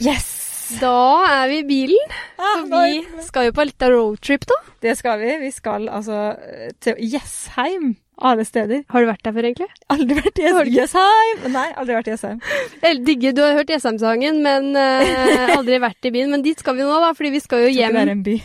Yes! Da er vi i bilen. Ah, For vi skal jo på litt av roadtrip, da. Det skal vi. Vi skal altså til Jessheim. Alle steder. Har du vært der før, egentlig? Aldri vært i? Jessheim! Nei, aldri vært i Jessheim. Jeg digger, Du har hørt Jessheim-sangen, men uh, aldri vært i byen. Men dit skal vi nå, da, fordi vi skal jo hjem. det er en by.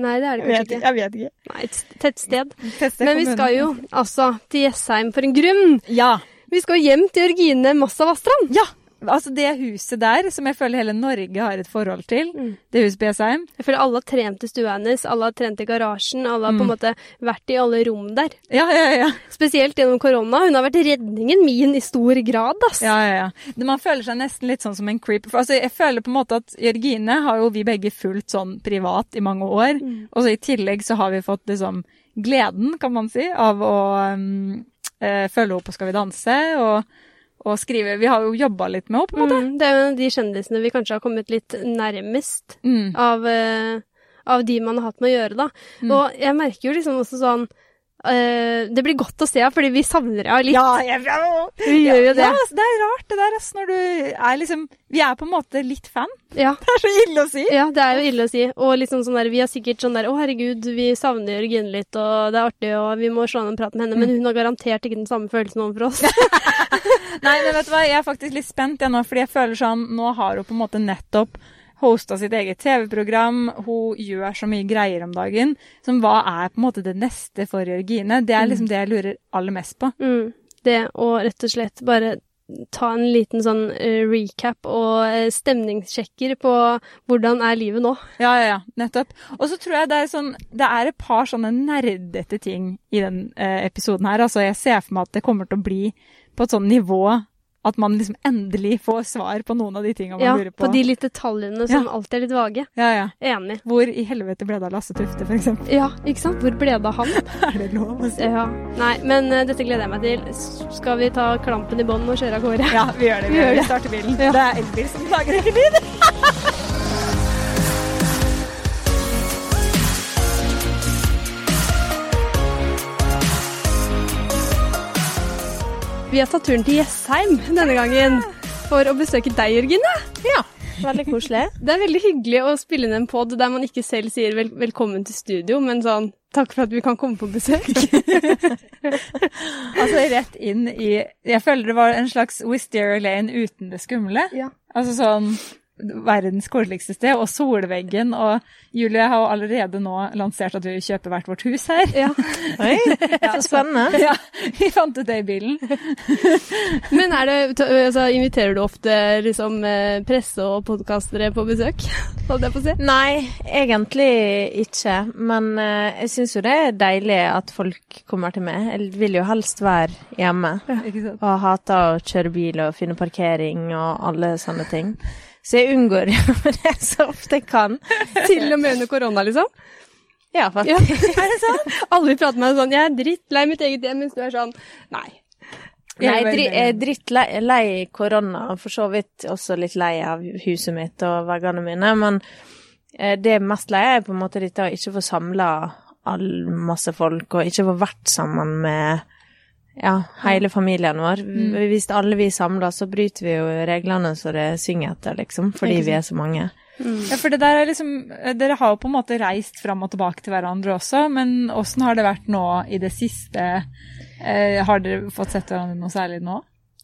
Nei, det er det kanskje ikke. jeg vet ikke. Nei, et tettsted. Teste Men vi skal jo altså til Jessheim for en grunn. Ja. Vi skal hjem til Jørgine Massavassdrand. Ja! Altså det huset der, som jeg føler hele Norge har et forhold til, Mm. det huset på Jessheim. Jeg føler alle har trent i stua hennes, alle har trent i garasjen, alle har på en Mm. måte vært i alle rom der. Ja, ja, ja. Spesielt gjennom korona. Hun har vært redningen min i stor grad, ass. Ja, ja, ja. Man føler seg nesten litt sånn som en creep. Altså, jeg føler på en måte at Jørgine har jo vi begge fulgt sånn privat i mange år. Mm. Og så i tillegg så har vi fått liksom gleden, kan man si, av å um, eh, følge henne på Skal vi danse og, og skrive. Vi har jo jobba litt med henne, på en måte. Mm, det er jo de kjendisene vi kanskje har kommet litt nærmest Mm. av, uh, av de man har hatt med å gjøre, da. Mm. Og jeg merker jo liksom også sånn eh, Det blir godt å se henne, fordi vi savner henne litt. Ja, jeg, ja, vi gjør jo det. Ja, altså, det er rart det der, altså, når du er liksom Vi er på en måte litt fan. Ja. Det er så ille å si. Ja, det er jo ille å si. Og liksom sånn der, vi har sikkert sånn der Å, herregud, vi savner Jørgine litt, og det er artig, og vi må slå an en prat med henne. Mm. Men hun har garantert ikke den samme følelsen overfor oss. Nei, men vet du hva, jeg er faktisk litt spent jeg nå, fordi jeg føler sånn Nå har hun på en måte nettopp hosta sitt eget TV-program. Hun gjør så mye greier om dagen. Som hva er på en måte det neste for Jørgine? Det er liksom det jeg lurer aller mest på. Mm, det, å rett og slett bare ta en liten sånn eh, recap og eh, stemningssjekker på hvordan er livet nå. Ja, ja, ja, nettopp. Og så tror jeg det er sånn Det er et par sånne nerdete ting i den eh, episoden her. Altså, jeg ser for meg at det kommer til å bli på et sånn nivå at man liksom endelig får svar på noen av de tingene man Ja, lurer på. Ja, på de litt detaljene som alltid er litt vage. Ja, ja. Enig. Hvor i helvete ble det av Lasse Tufte, eksempel? Ja, ikke sant? Hvor ble det av han? Er det lov å si? Ja. Nei, men uh, dette gleder jeg meg til. Skal vi ta klampen i bånn og kjøre av gårde? Ja, vi gjør det. Vi, Vi gjør det. vi starter bilen. Ja. Det er elbil som lager ikke lyd. Vi har tatt turen til Jessheim denne gangen for å besøke deg, Jørgine. Ja, veldig koselig. Det er veldig hyggelig å spille inn en pod der man ikke selv sier vel velkommen til studio, men sånn takk for at vi kan komme på besøk. Altså rett inn i Jeg føler det var en slags Wisteria Lane uten det skumle. Ja. Altså sånn verdens koseligste sted, og solveggen. Og Julie har jo allerede nå lansert at vi kjøper hvert vårt hus her. ja. Oi, så spennende. Ja, vi fant ut det i bilen. Men er det, altså, inviterer du ofte liksom, eh, presse og podkastere på besøk? Holdt jeg på å si. Nei, egentlig ikke. Men eh, jeg syns jo det er deilig at folk kommer til meg. Jeg vil jo helst være hjemme. Ikke sant? Og hater å kjøre bil og finne parkering og alle sånne ting. Så jeg unngår det så ofte jeg kan. Til og med under korona, liksom? Ja, faktisk. er det sånn? Alle prater prate med meg sånn 'Jeg er drittlei mitt eget hjem', mens du er sånn Nei. Nei, Jeg er er drittlei lei korona, og for så vidt også litt lei av huset mitt og veggene mine, men det det mest lei er på en måte dette å ikke få samla all masse folk, og ikke få vært sammen med ja, hele familien vår. Hvis alle vi samler, så bryter vi jo reglene så det synger etter, liksom, fordi vi er så mange. Ja, for det der er liksom Dere har jo på en måte reist fram og tilbake til hverandre også, men åssen har det vært nå i det siste? Eh, har dere fått sett hverandre noe særlig nå?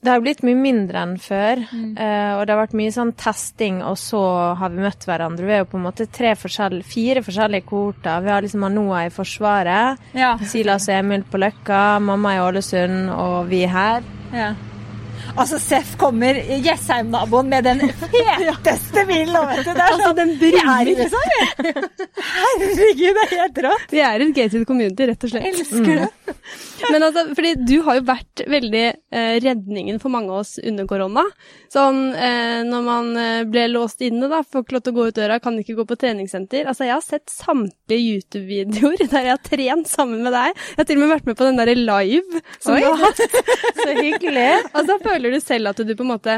Det har blitt mye mindre enn før, mm. og det har vært mye sånn testing, og så har vi møtt hverandre. Vi er jo på en måte tre forskjell- fire forskjellige kohorter. Vi har liksom Anoa i Forsvaret, Ja. Silas og Emil på Løkka, mamma i Ålesund og vi her. ja. Altså, Seff kommer, Jessheim-naboen, med den feteste bilen, vet du. Det er Altså, sånn den Vi er brummer. i Herregud, det er helt rått. Vi er et gated community, rett og slett. Elsker det. Men altså, fordi du har jo vært veldig eh, redningen for mange av oss under korona. Sånn eh, når man eh, ble låst inne, da, får ikke lov til å gå ut døra, kan ikke gå på treningssenter. Altså, jeg har sett samtlige YouTube-videoer der jeg har trent sammen med deg. Jeg har til og med vært med på den derre live som Oi. du har hatt. Så hyggelig. Altså, føler du selv at du på en måte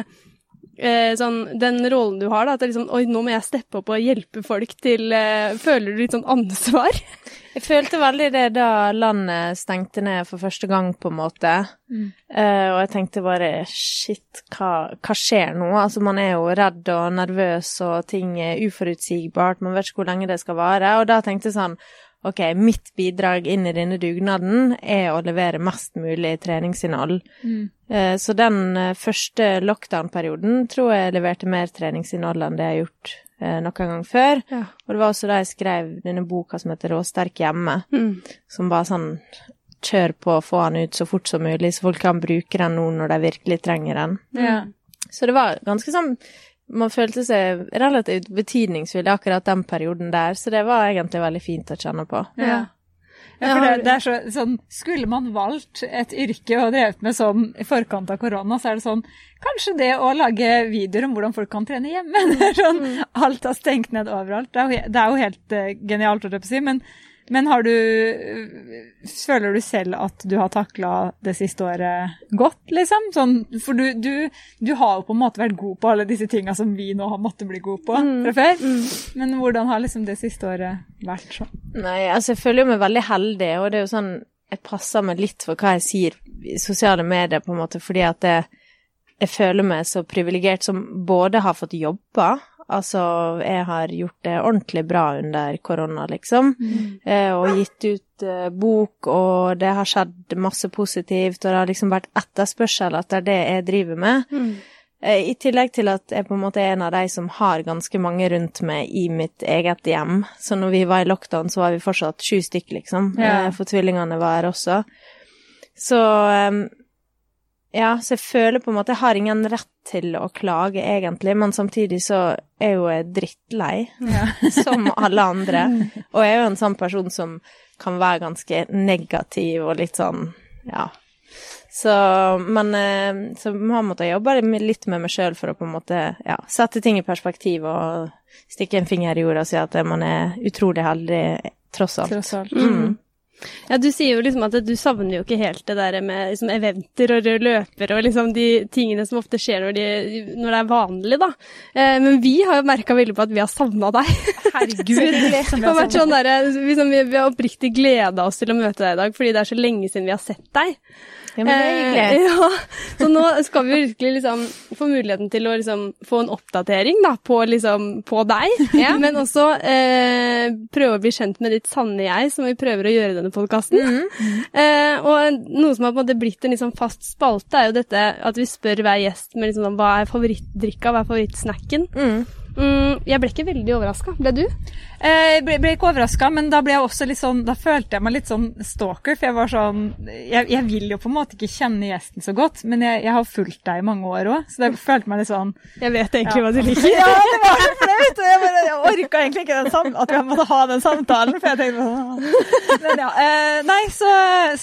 eh, sånn, den rollen du har, da, at det er liksom Oi, nå må jeg steppe opp og hjelpe folk til eh, Føler du litt sånn ansvar? Jeg følte veldig det da landet stengte ned for første gang, på en måte. Mm. Eh, og jeg tenkte bare shit, hva, hva skjer nå? Altså, man er jo redd og nervøs, og ting er uforutsigbart, man vet ikke hvor lenge det skal vare. Og da tenkte jeg sånn ok, mitt bidrag inn i denne dugnaden er å levere mest mulig treningsinnhold. Mm. Eh, så den eh, første lockdown-perioden tror jeg leverte mer treningsinnhold enn det jeg har gjort eh, noen gang før. Ja. Og det var også da jeg skrev denne boka som heter Råsterk hjemme, Mm. som bare sånn kjør på å få den ut så fort som mulig, så folk kan bruke den nå når de virkelig trenger den. Ja. Så det var ganske sånn Man følte seg relativt betydningsfull i akkurat den perioden der, så det var egentlig veldig fint å kjenne på. Ja. Ja, for det, det er så, sånn, Skulle man valgt et yrke og drevet med sånn i forkant av korona, så er det sånn Kanskje det å lage videoer om hvordan folk kan trene hjemme. Det er sånn, Alt har stengt ned overalt. Det er jo, det er jo helt uh, genialt, holdt jeg på å si. Men, men har du Føler du selv at du har takla det siste året godt, liksom? Sånn, for du, du, du har jo på en måte vært god på alle disse tinga som vi nå har måttet bli gode på fra før. Men hvordan har liksom det siste året vært sånn? Nei, altså jeg føler jo meg veldig heldig, og det er jo sånn Jeg passer meg litt for hva jeg sier i sosiale medier, på en måte, fordi at jeg, jeg føler meg så privilegert som både har fått jobba Altså, jeg har gjort det ordentlig bra under korona, liksom. Eh, og gitt ut eh, bok, og det har skjedd masse positivt, og det har liksom vært etterspørsel etter det jeg driver med. Eh, I tillegg til at jeg på en måte er en av de som har ganske mange rundt meg i mitt eget hjem. Så når vi var i lockdown, så var vi fortsatt sju stykker, liksom. Ja. Eh, For tvillingene var her også. Så eh, ja, så jeg føler på en måte jeg har ingen rett til å klage, egentlig, men samtidig så er jeg jo jeg drittlei, som alle andre. Og jeg er jo en sånn person som kan være ganske negativ og litt sånn, ja. Så, men eh, så man måttet jobbe litt med meg sjøl for å på en måte ja, sette ting i perspektiv og stikke en finger i jorda og si at man er utrolig heldig, tross alt. Tross alt. Mm. Ja, du sier jo liksom at du savner jo ikke helt det der med liksom eventer og røde løpere og liksom de tingene som ofte skjer når, de, når det er vanlig, da. Eh, men vi har jo merka veldig på at vi har savna deg. Herregud. Det har vært sånn der, liksom, vi, vi har oppriktig gleda oss til å møte deg i dag, fordi det er så lenge siden vi har sett deg. Ja, men det er hyggelig. Eh, ja, så nå skal vi virkelig liksom få muligheten til å liksom få en oppdatering da, på, liksom, på deg, men også eh, prøve å bli kjent med ditt sanne jeg, som vi prøver å gjøre i denne podkasten. Eh, og noe som har på en måte blitt en liksom fast spalte, er jo dette at vi spør hver gjest med liksom, hva er favorittdrikka, hva er favorittsnacken. Mm. Mm, jeg ble ikke veldig overraska. Ble du? Eh, Jeg ble, ble ikke overraska, men da ble jeg også litt sånn, da følte jeg meg litt sånn stalker. For jeg var sånn Jeg, jeg vil jo på en måte ikke kjenne gjesten så godt, men jeg, jeg har fulgt deg i mange år òg, så jeg følte meg litt sånn Jeg vet egentlig Ja. hva du liker. Ja, det var så flaut! Jeg, bare- jeg orka egentlig ikke den sam at vi måtte ha den samtalen, for jeg tenkte sånn Men ja. Eh, nei, så,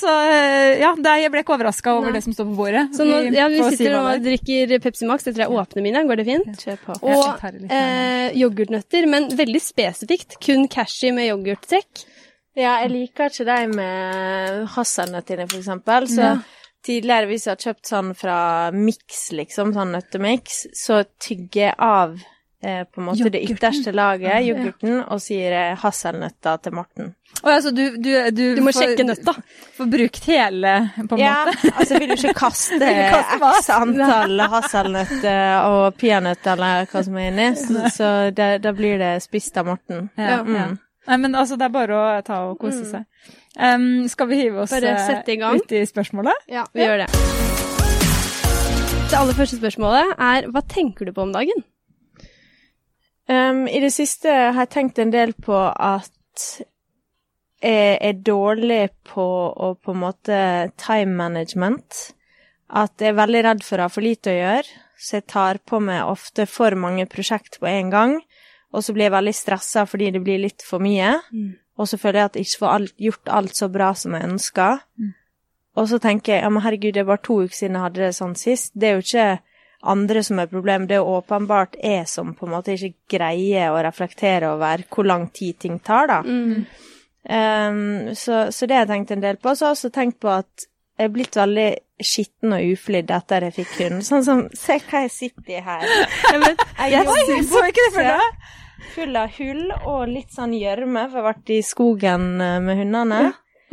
så eh, Ja, det, jeg ble ikke overraska over Nei. det som står på bordet. Så nå, ja, vi sitter og er. drikker Pepsi Max. det tror jeg åpner mine. Går det fint? Kjør på. Ja, Og eh, yoghurtnøtter, men veldig spesifikt. Kun cashew med yoghurttrekk. Ja, jeg liker ikke de med hasselnøttene, for eksempel. Så Ja. tidligere, hvis jeg har kjøpt sånn fra Mix, liksom, sånn nøttemix, så tygger jeg av eh, på en måte det ytterste laget, yoghurten, og sier eh, hasselnøtter til Morten. Å, altså, du, du, du, Du må får- sjekke nøtta. Får brukt hele, på en Ja, måte. altså vil du ikke kaste kaste x antall hasselnøtter og peanøtter eller hva som er inni, så, så da, da blir det spist av Morten. Ja, Mm. ja. Nei, men altså, det er bare å ta og kose seg. Um, skal vi hive oss eh, sette i gang. ut i spørsmålet? Ja, vi gjør det. Det aller første spørsmålet er hva tenker du på om dagen? Um, I det siste har jeg tenkt en del på at jeg er dårlig på å på en måte time management. At jeg er veldig redd for å ha for lite å gjøre, så jeg tar på meg ofte for mange prosjekt på en gang. Og så blir jeg veldig stressa fordi det blir litt for mye. Og så føler jeg at jeg ikke får alt, gjort alt så bra som jeg ønsker. Og så tenker jeg ja, men herregud, det er bare to uker siden jeg hadde det sånn sist. Det er jo ikke andre som er problemet, det er åpenbart jeg som på en måte ikke greier å reflektere over hvor lang tid ting tar, da. Um, så, så det har jeg tenkt en del på. Så har jeg også tenkt på at jeg er blitt veldig skitten og uflidd etter jeg fikk hund. Sånn som Se hva jeg sitter i her. Jeg, vet, jeg Oi, så ikke det for deg? full av hull og litt sånn gjørme, for jeg har vært i skogen eh, med hundene.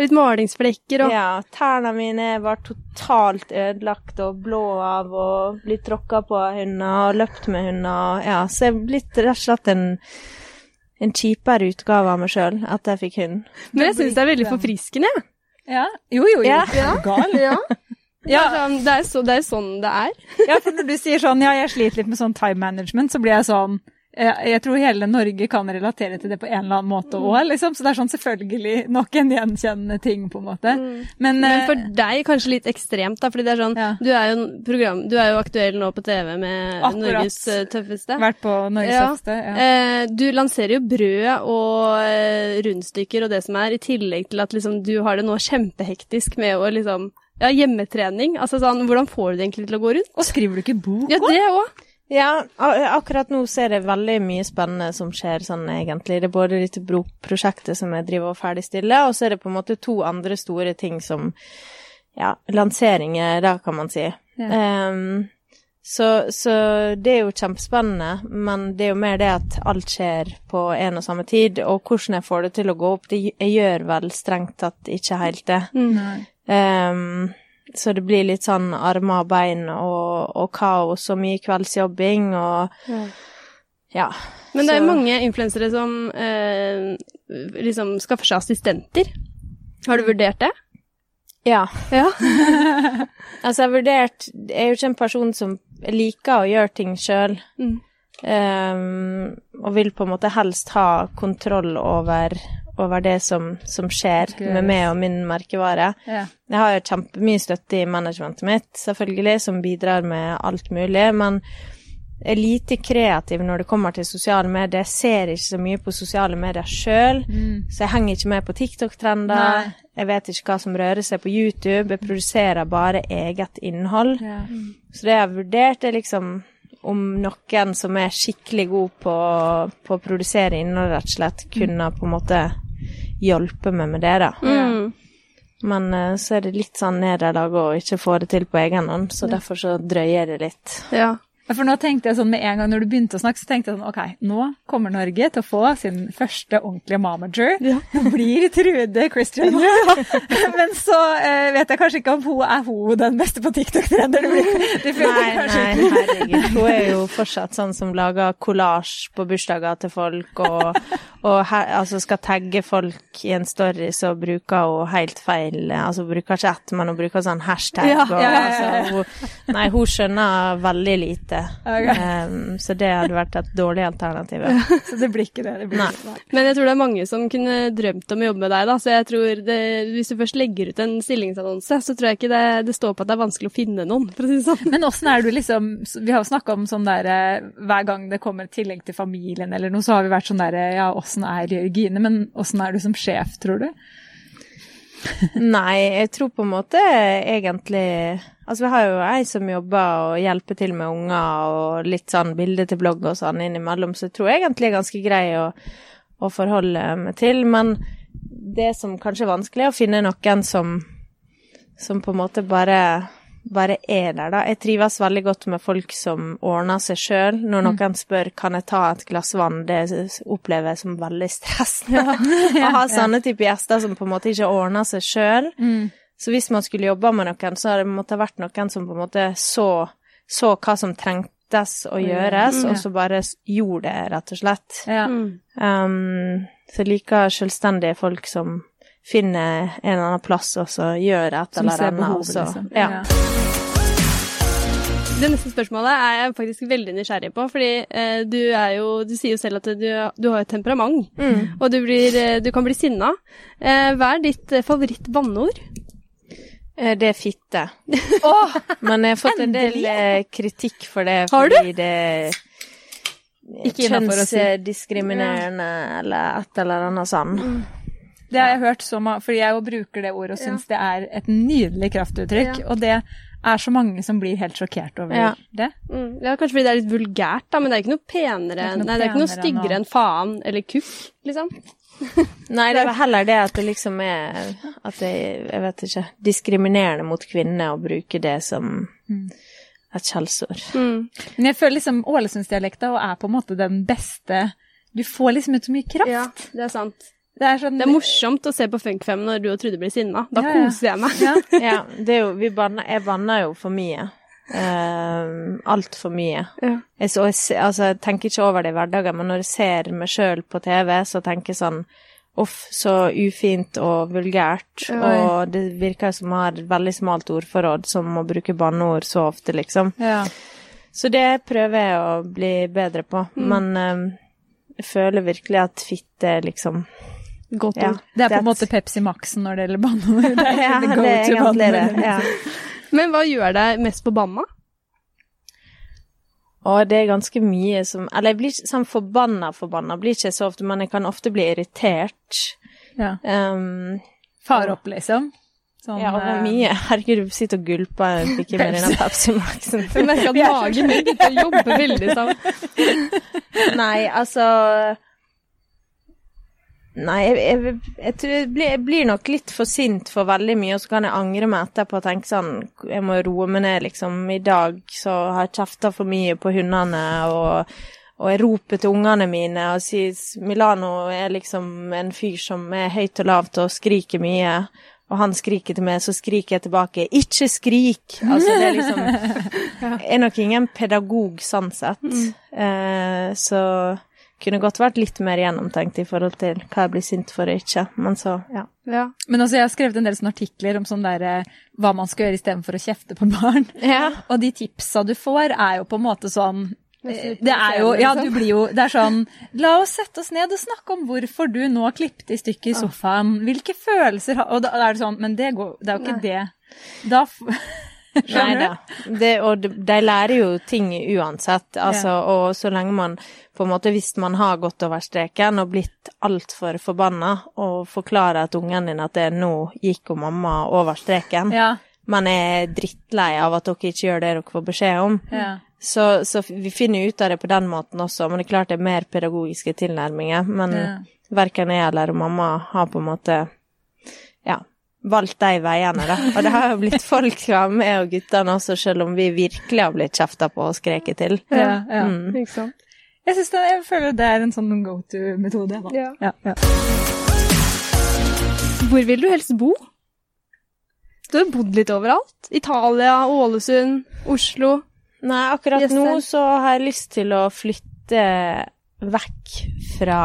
Litt malingsflekker og Ja, tærne mine var totalt ødelagt og blå av og blitt tråkka på av hunder og løpt med hunder. Ja, så jeg er blitt rett og slett en, en kjipere utgave av meg sjøl at jeg fikk hund. Men jeg syns det er veldig forfriskende. jeg. Ja. Jo, jo, jo. Ja. Er gal? Ja. Ja. Det, er det, så, det er sånn det er. Ja, for når du sier sånn, ja, jeg sliter litt med sånn time management, så blir jeg sånn jeg tror hele Norge kan relatere til det på en eller annen måte òg, liksom. Så det er sånn selvfølgelig nok en gjenkjennende ting, på en måte. Men, Men eh, for deg kanskje litt ekstremt, da, fordi det er sånn Ja. du, er jo en program, du er jo aktuell nå på TV med Akkurat. Norges eh, tøffeste. vært på Norges Ja. tøffeste. Ja. Eh, du lanserer jo brød og eh, rundstykker og det som er, i tillegg til at liksom, du har det nå kjempehektisk med å liksom Ja, hjemmetrening. Altså sånn, hvordan får du det egentlig til å gå rundt? Og skriver du ikke bok Ja, det òg. Ja, akkurat nå så er det veldig mye spennende som skjer sånn egentlig. Det er både dette broprosjektet som jeg driver og ferdigstiller, og så er det på en måte to andre store ting som ja, lanseringer, da kan man si. Ehm, så, så det er jo kjempespennende, men det er jo mer det at alt skjer på en og samme tid, og hvordan jeg får det til å gå opp, det, jeg gjør vel strengt tatt ikke helt det. Mm. Um, så det blir litt sånn armer og bein og, og kaos og mye kveldsjobbing og ja. Men det er jo mange influensere som eh, liksom skaffer seg assistenter. Har du vurdert det? Ja. Ja. Altså, jeg har vurdert Jeg er jo ikke en person som liker å gjøre ting sjøl. Mm. og vil på en måte helst ha kontroll over, over det som, som skjer Skal med meg og min merkevare. Ja. Jeg har jo kjempemye støtte i managementet mitt, selvfølgelig, som bidrar med alt mulig, men er lite kreativ når det kommer til sosiale medier. Jeg ser ikke så mye på sosiale medier sjøl, Mm. så jeg henger ikke med på TikTok-trender. Jeg vet ikke hva som rører seg på YouTube. Jeg produserer bare eget innhold. Ja. Så det jeg har vurdert, er liksom om noen som er skikkelig god på, på å produsere innhold, rett og slett, kunne på en måte hjelpe meg med det, da. Mm. Men uh, så er det litt sånn nederlag å ikke få det til på egen hånd, så derfor så drøyer det litt. ja. For nå tenkte jeg sånn med en gang når du begynte å snakke, så tenkte jeg sånn ok, nå kommer Norge til å få sin første ordentlige mamager. Ja. Nå blir Trude Christian. Ja. Men så eh, vet jeg kanskje ikke om hun er hun den beste på TikTok-trender. Det blir- det føler Nei, nei, herregud. Hun er jo fortsatt sånn som lager kollasj på bursdager til folk, og, og her, altså skal tagge folk i en story, så bruker hun helt feil Altså hun bruker ikke ett, men hun bruker sånn hashtag. Ja, og. Altså, hun, nei, hun skjønner veldig lite. Ok. Um, så det hadde vært et dårlig alternativ. Så det blir ikke det. det blir Nei. ikke det. Men jeg tror det er mange som kunne drømt om å jobbe med deg, da. Så jeg tror det, hvis du først legger ut en stillingsannonse, så tror jeg ikke det, det står på at det er vanskelig å finne noen, for å si det sånn. Men åssen er du liksom Vi har jo snakka om sånn derre Hver gang det kommer et tillegg til familien eller noe, så har vi vært sånn derre Ja, åssen er Jørgine? Men åssen er du som sjef, tror du? Nei, jeg tror på en måte egentlig Altså, vi har jo ei som jobber og hjelper til med unger og litt sånn bilde til blogg og sånn innimellom, så jeg tror egentlig er ganske grei å, å forholde meg til. Men det som kanskje er vanskelig, er å finne noen som, som på en måte bare bare er der, da. Jeg trives veldig godt med folk som ordner seg sjøl. Når noen spør kan jeg ta et glass vann, det opplever jeg som veldig stressende. Å ha sånne type gjester som på en måte ikke ordner seg sjøl. Så hvis man skulle jobba med noen, så hadde det måttet vært noen som på en måte så, så hva som trengtes å gjøres, og så bare gjorde det, rett og slett. Ja. Mm. Um, så jeg liker selvstendige folk som finner en eller annen plass, og så gjøre et Som eller ser annet. behovet, og så- liksom. Ja. Det neste spørsmålet er jeg faktisk veldig nysgjerrig på, fordi eh, du er jo Du sier jo selv at du, du har et temperament, og du, blir, eh, du kan bli sinna. Eh, hva er ditt eh, favoritt-banneord? Eh, Det er fitte. Men jeg har fått en del kritikk for det, Har du? fordi det er kjønnsdiskriminerende eller et eller annet sånn. Det har jeg hørt så mange, fordi jeg jo bruker det ordet og syns det er et nydelig kraftuttrykk. Ja. Og det er så mange som blir helt sjokkert over Ja. det. Mm. Ja, kanskje fordi det er litt vulgært, da, men det er ikke noe penere, Det noe nei, det er ikke noe styggere enn faen eller kukk, liksom. Nei, det er heller det at det liksom er At det jeg vet ikke diskriminerende mot kvinner å bruke det som et skjellsord. Mm. Men jeg føler liksom Ålesundsdialekta er på en måte den beste Du får liksom ut så mye kraft. Ja, det er sant. Det er sånn Det er morsomt å se på Funkfem når du og Trude blir sinna. Da Ja, ja. koser jeg meg. Ja. Ja, det er jo Vi banner Jeg banner jo for mye. Uh, Altfor mye. Ja. Jeg, så, jeg, altså, jeg tenker ikke over det i hverdagen, men når jeg ser meg sjøl på TV, så tenker jeg sånn Uff, så ufint og vulgært. Oi. Og det virker som jeg har veldig smalt ordforråd som å bruke banneord så ofte, liksom. Ja. Så det prøver jeg å bli bedre på. Men um, jeg føler virkelig at fitte liksom Godt ja, ord. Det er på en måte Pepsi Max-en når det gjelder banneord. Det er Ja, det er egentlig det. banneord. Ja. Men hva gjør deg mest forbanna? Å, det er ganske mye som Eller jeg blir ikke sånn forbanna forbanna, blir ikke så ofte, men jeg kan ofte bli irritert. Ja. Um, Far opp, liksom. Sånn, ja, over er mye. Herregud, du sitter og gulper en pikke med denne Pepsi Max-en. Jeg merker at magen min begynte å jobbe veldig sånn. Nei, altså Nei, jeg, jeg, jeg tror jeg blir, jeg blir nok litt for sint for veldig mye, og så kan jeg angre meg etterpå og tenke sånn Jeg må roe meg ned, liksom. I dag så har jeg kjefta for mye på hundene, og, og jeg roper til ungene mine og sier Milano er liksom en fyr som er høyt og lavt og skriker mye. Og han skriker til meg, så skriker jeg tilbake 'ikke skrik'! Altså, det er liksom Jeg er nok ingen pedagog sånn sett. Eh, så kunne godt vært litt mer gjennomtenkt i forhold til hva jeg blir sint for og ikke. Men så, ja. Ja. Men altså, jeg har skrevet en del sånne artikler om sånn der, eh, hva man skal gjøre istedenfor å kjefte på barn. Ja. Og de tipsa du får, er jo på en måte sånn det er jo, ja, liksom. du blir jo, det er sånn, la oss sette oss ned og snakke om hvorfor du nå klippet i stykker i sofaen. Hvilke følelser har, og da er det sånn, men det går, det er jo ikke det. Da, Nei da. Det, og de, lærer jo ting uansett. Altså, Og så lenge man på en måte, hvis man har gått over streken og blitt altfor forbanna, og forklarer at ungen din at det nå gikk og mamma over streken, Ja, man er drittlei av at dere ikke gjør det dere får beskjed om, ja. så, så vi finner ut av det på den måten også. Men det er klart det er mer pedagogiske tilnærminger. Men Ja. verken jeg eller mamma har på en måte ja, valgt de veiene, da. Og det har jo blitt folk fra meg og guttene også, selv om vi virkelig har blitt kjefta på og skreket til. Ja, ja. Mm. Ikke sant? Jeg, synes det, jeg føler det er en sånn go to-metode. da. Ja. Ja, ja. Hvor vil du helst bo? Du har bodd litt overalt. Italia, Ålesund, Oslo. Nei, akkurat Gjester. nå så har jeg lyst til å flytte vekk fra,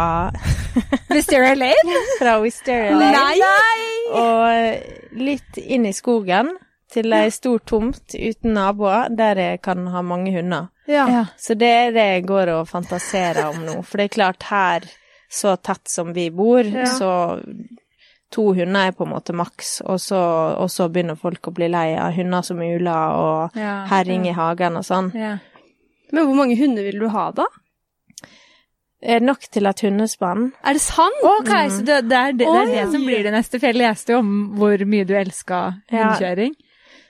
Wisteria Lane? fra Wisteria Lane. Nei! Og litt inn i skogen til ei stor tomt uten naboer, der jeg kan ha mange hunder. Ja. Ja. Så det er det jeg går og fantaserer om nå. For det er klart, her, så tett som vi bor, Ja. så to hunder er på en måte maks, og så, og så begynner folk å bli lei av hunder som uler og Ja, herring i hagen og sånn. Ja. Men hvor mange hunder vil du ha, da? Er det nok til at hundespann? Er det sant? Ok, så det, det, er det, det er det som blir det neste, for jeg leste jo om hvor mye du elska Ja.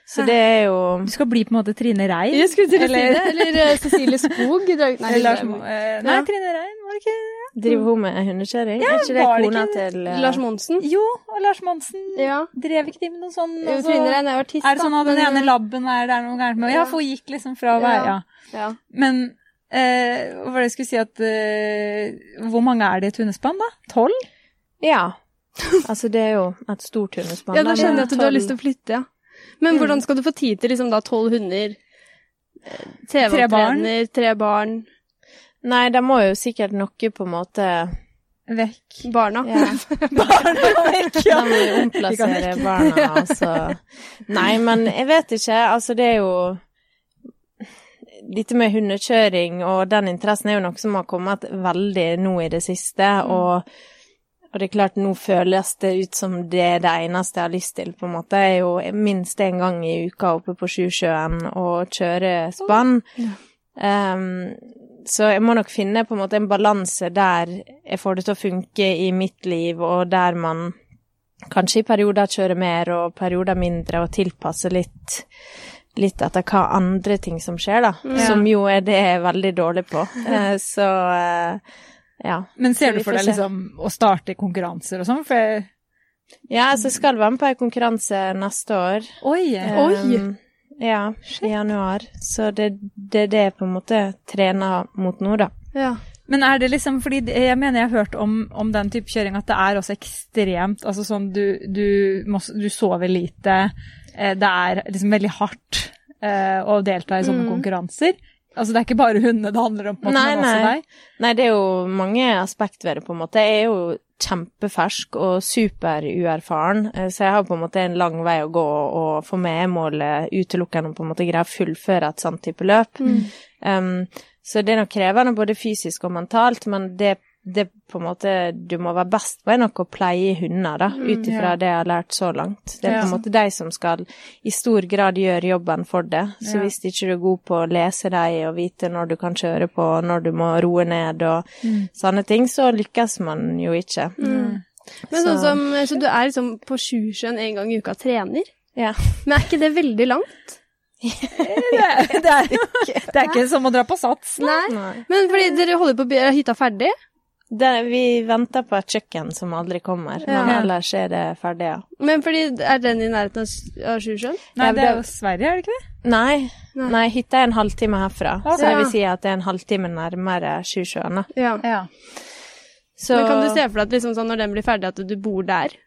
Så det er jo Du skal bli på en måte Trine Rein. Jeg skulle til å si Eller- det. Eller eh, Cecilie Skog. Nei, Eller Lars, Mo- eh, nei, Ja. Trine Rein, var det ikke det? Driver hun med hundekjøring? er ikke det kona ikke til uh... Lars Monsen. Jo, og Lars Monsen. Ja. Drev ikke de med noe sånn Jo, altså- Trine Rein er artist, da. Er det sånn at den ene labben er det er noe gærent med? Ja, Ja. for hun gikk liksom fra å være Ja. Ja. Ja. Men eh, hva var det jeg skulle si at eh, Hvor mange er det i et hundespann, da? Tolv? Ja. Altså, det er jo et stort hundespann. ja, da skjønner jeg at du har lyst til å flytte, ja. Men hvordan skal du få tid til liksom da tolv hunder? eh, Tre barn. TV-trener, tre barn, Nei, de må jo sikkert noe på en måte Vekk. barna. Ja. Barna vekk, ja. ja. må vi omplassere barna, altså. Nei, men jeg vet ikke. Altså, det er jo Dette med hundekjøring og den interessen er jo noe som har kommet veldig nå i det siste, og, og det er klart, nå føles det ut som det er det eneste jeg har lyst til, på en måte. Jeg er jo minst en gang i uka oppe på Sjusjøen og kjører spann. Um, så jeg må nok finne på en måte en balanse der jeg får det til å funke i mitt liv, og der man kanskje i perioder kjører mer og perioder mindre, og tilpasser litt, litt etter hva andre ting som skjer, da. Mm. Som jo er det jeg er veldig dårlig på. Eh, så eh, ja. Men ser du for deg liksom å starte konkurranser og sånn? For jeg- Ja, altså jeg skal være med på en konkurranse neste år. Oi! Oi. Um, ja, i januar. Så det, det er det jeg på en måte trener mot nå, da. Ja. Men er det liksom fordi jeg mener jeg har hørt om, om den type kjøring at det er også ekstremt Altså sånn du, du, må, du sover lite, eh, det er liksom veldig hardt eh, å delta i sånne Mm. konkurranser. Altså det er ikke bare hundene det handler om, på en måte, Nei, men også nei. deg. Nei, det er jo mange aspekt ved det, på en måte. Jeg er jo kjempefersk og superuerfaren, eh, så jeg har på en måte en lang vei å gå, og for meg er målet utelukkende på en måte greie å fullføre et sånt type løp. Um, så det er nok krevende både fysisk og mentalt, men det, det på en måte du må være best på, er nok å pleie hunder, da, ut ifra ja. det jeg har lært så langt. Det er Ja. på en måte de som skal i stor grad gjøre jobben for det. Så Ja. hvis ikke du er god på å lese dem og vite når du kan kjøre på, når du må roe ned og sånne ting, så lykkes man jo ikke. Mm. Men Så- sånn som, så du er liksom på Sjusjøen en gang i uka trener? Ja. Men er ikke det veldig langt? Det, er- det, er, det er ikke som å dra på sats. Nei. Nei. Men fordi dere holder på å gjøre hytta ferdig? Det, vi venter på et kjøkken som aldri kommer, men ellers er det ferdig, ja. Men fordi er den i nærheten av Sjusjøen? Nei, det er jo Sverige, er det ikke det? Nei, Nei. nei hytta er en halvtime herfra, okay. så det vil si at det er en halvtime nærmere Sjusjøen. Ja. Ja. Så Men kan du se for deg at liksom sånn, når den blir ferdig, at du bor der?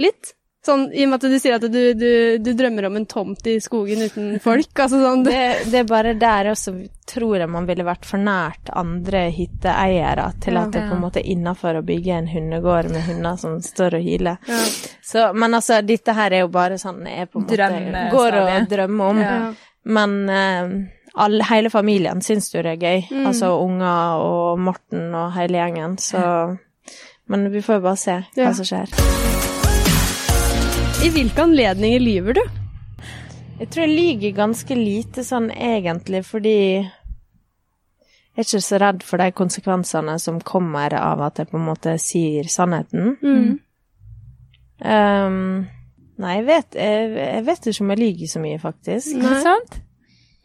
Litt? Sånn, I og med at du sier at du, du, du drømmer om en tomt i skogen uten folk. altså sånn, det, det er bare der også tror jeg man ville vært for nært andre hytteeiere til Ja. at det på en måte er innafor å bygge en hundegård med hunder som står og hyler. Ja. Så, men altså, dette her er jo bare sånn jeg på en måte Drømme, går og drømmer om. Ja. Men uh, all, hele familien syns jo det er gøy. Mm. Altså unger og Morten og hele gjengen, så Men vi får jo bare se hva som skjer. I hvilke anledninger lyver du? Jeg tror jeg lyver ganske lite sånn egentlig, fordi jeg er ikke så redd for de konsekvensene som kommer av at jeg på en måte sier sannheten. Mm. Um, nei, jeg vet, jeg, jeg vet ikke om jeg lyver så mye, faktisk. Nei. Ikke sant?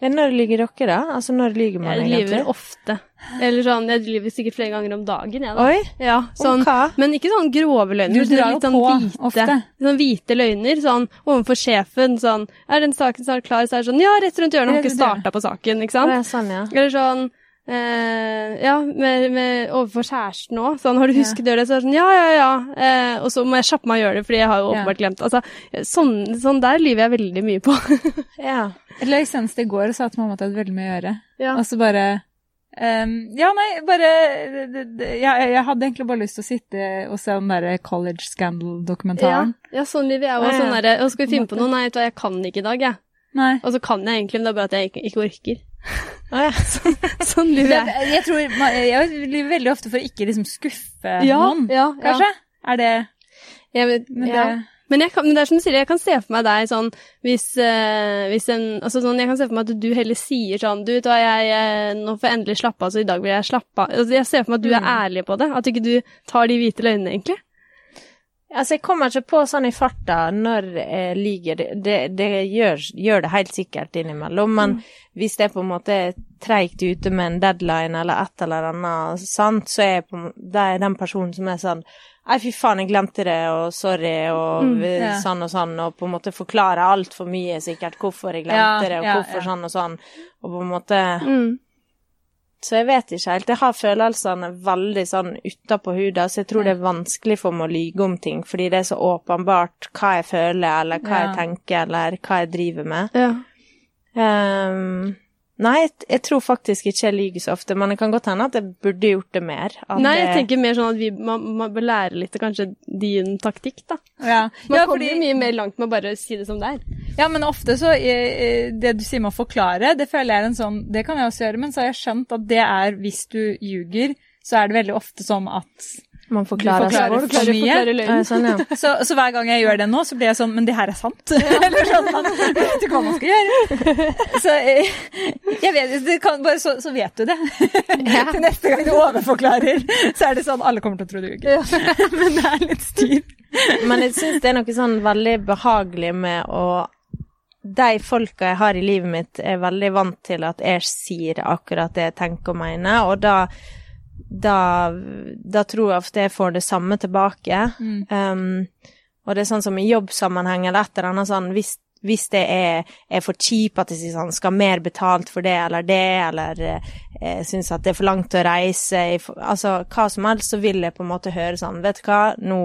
Ja, Når lyver dere, da? Altså, når lyver man Jeg egentlig? lyver ofte. Eller sånn, jeg lyver sikkert flere ganger om dagen, jeg, da. Oi, Ja, sånn, om hva? men ikke sånn grove løgner. Du drar jo sånn på hvite, ofte. Sånn hvite løgner, sånn overfor sjefen, sånn Er den saken snart klar? Så er det sånn Ja, rett rundt hjørnet, har ikke starta på saken, ikke sant? sant? ja, sånn, ja. Eller sånn eh, ja, med, med overfor kjæresten òg. Sånn, har du husket å gjøre det? Så er det sånn, ja, ja, ja. Eh, og så må jeg kjappe meg å gjøre det, fordi jeg har jo åpenbart glemt. Altså, sånn, sånn der lyver jeg veldig mye på. ja. Eller senest i går sa til mamma at jeg hadde veldig mye å gjøre. ja. Og så bare um, Ja, nei, bare det, det, jeg, jeg hadde egentlig bare lyst til å sitte og se den derre College Scandal-dokumentaren. ja, sånn lyver jeg òg. Ja, ja. Sånn derre, skal vi finne på noe? Nei, vet du hva, jeg kan ikke i dag, jeg. Nei. Og så kan jeg egentlig, men det er bare at jeg ikke, ikke orker. Å, ja. Sånn lyver jeg. jeg tror Jeg lyver veldig ofte for å ikke liksom skuffe Ja, noen, ja, kanskje? Er det Jeg vet, Men det Men, kan, men det er som du sier, jeg kan se for meg deg sånn hvis, uh, hvis en Altså sånn, jeg kan se for meg at du heller sier sånn Du vet hva, jeg, jeg nå får jeg endelig slappe av, så i dag vil jeg slappe av. Altså, jeg ser for meg at du er ærlig på det. At ikke du tar de hvite løgnene, egentlig. Altså, jeg kommer ikke på sånn i farta når jeg lyver. Det, det, det gjør, gjør det helt sikkert innimellom, men hvis det er på en måte treigt ute med en deadline eller et eller annet sant, så er på, det er den personen som er sånn Nei, fy faen, jeg glemte det, og sorry, og Mm, ja. sånn og sånn, og på en måte forklare altfor mye sikkert hvorfor jeg glemte Ja, det, og ja, hvorfor sånn og sånn, og på en måte Mm. Så jeg vet ikke helt. Jeg har følelsene veldig sånn utapå huda, så jeg tror det er vanskelig for meg å lyge om ting, fordi det er så åpenbart hva jeg føler, eller hva Ja. jeg tenker, eller hva jeg driver med. Ja. Ehm, nei, jeg, tror faktisk ikke jeg lyver så ofte, men det kan godt hende at jeg burde gjort det mer. At Nei, jeg tenker mer sånn at vi, man, man bør lære litt av kanskje din taktikk, da. Ja, Man ja, kommer fordi, jo mye mer langt med å bare si det som det er. ja men ofte så eh, Det du sier med å forklare, det føler jeg er en sånn Det kan jeg også gjøre, men så har jeg skjønt at det er hvis du ljuger, så er det veldig ofte sånn at Man forklarer forklarer seg. for mye. Ja, sånn, ja. så, så hver gang jeg gjør det nå, så blir jeg sånn Men det her er sant. Eller sånn, man vet hva man skal gjøre. Så eh, vet, kan, bare så, så vet du det. Til neste gang du overforklarer, så er det sånn alle kommer til å tro du ljuger. Men det er litt styr. Men jeg syns det er noe sånn veldig behagelig med å De folka jeg har i livet mitt, er veldig vant til at jeg sier akkurat det jeg tenker og mener, og da da, da tror jeg ofte jeg får det samme tilbake. Mm. Um, og det er sånn som i jobbsammenheng eller et eller annet sånn hvis, hvis det er, er for kjipt at jeg sier sånn skal mer betalt for det eller det, eller eh, syns at det er for langt å reise, altså hva som helst, så vil jeg på en måte høre sånn Vet du hva, nå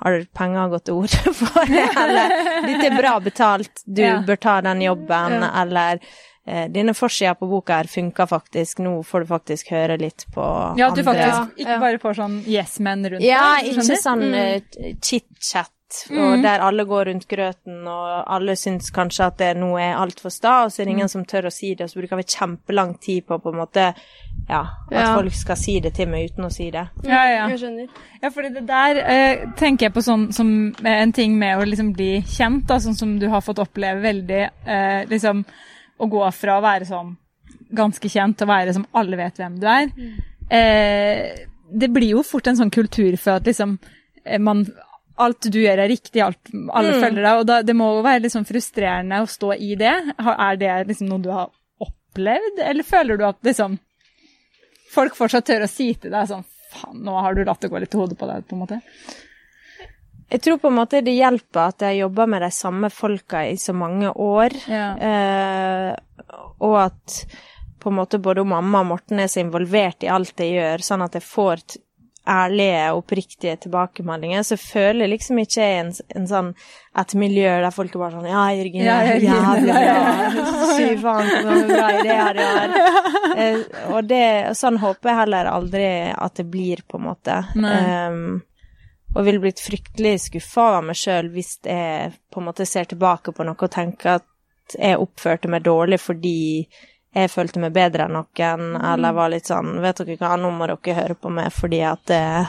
har penger gått til orde for det, eller dette er bra betalt, du Ja. bør ta den jobben, Ja. eller denne forsida på boka her funka faktisk, nå får du faktisk høre litt på andre Ja, at du andre. faktisk ikke bare får sånn yes-men rundt Ja, deg. ikke sånn Mm. eh, chit-chat, og Mm. der alle går rundt grøten, og alle syns kanskje at det nå er altfor sta, og så er det ingen Mm. som tør å si det, og så bruker vi kjempelang tid på på en måte Ja, at Ja. folk skal si det til meg uten å si det. Ja, ja. Jeg skjønner. Ja, fordi det der eh, tenker jeg på sånn som eh, en ting med å liksom bli kjent, da, sånn som du har fått oppleve veldig, eh, liksom å gå fra å være sånn ganske kjent til å være som alle vet hvem du er. Eh, det blir jo fort en sånn kultur for at liksom eh, man Alt du gjør er riktig, alt, alle Mm. følger deg, og da, det må jo være sånn frustrerende å stå i det. Er det liksom noe du har opplevd, eller føler du at liksom folk fortsatt tør å si til deg sånn Faen, nå har du latt det gå litt til hodet på deg, på en måte. Jeg tror på en måte det hjelper at jeg jobber med de samme folka i så mange år, Ja. eh, og at på en måte både mamma og Morten er så involvert i alt jeg gjør, sånn at jeg får ærlige, oppriktige tilbakemeldinger, så føler jeg liksom ikke jeg en, en sånn et miljø der folk er bare sånn Ja, Jørgen, Ja, jævlig bra. Fy faen, så bra ideer du har. Eh, og det, sånn håper jeg heller aldri at det blir, på en måte. Nei. Um, og ville blitt fryktelig skuffa av meg sjøl hvis jeg på en måte ser tilbake på noe og tenker at jeg oppførte meg dårlig fordi jeg følte meg bedre enn noen, eller var litt sånn Vet dere hva, nå må dere høre på meg fordi at jeg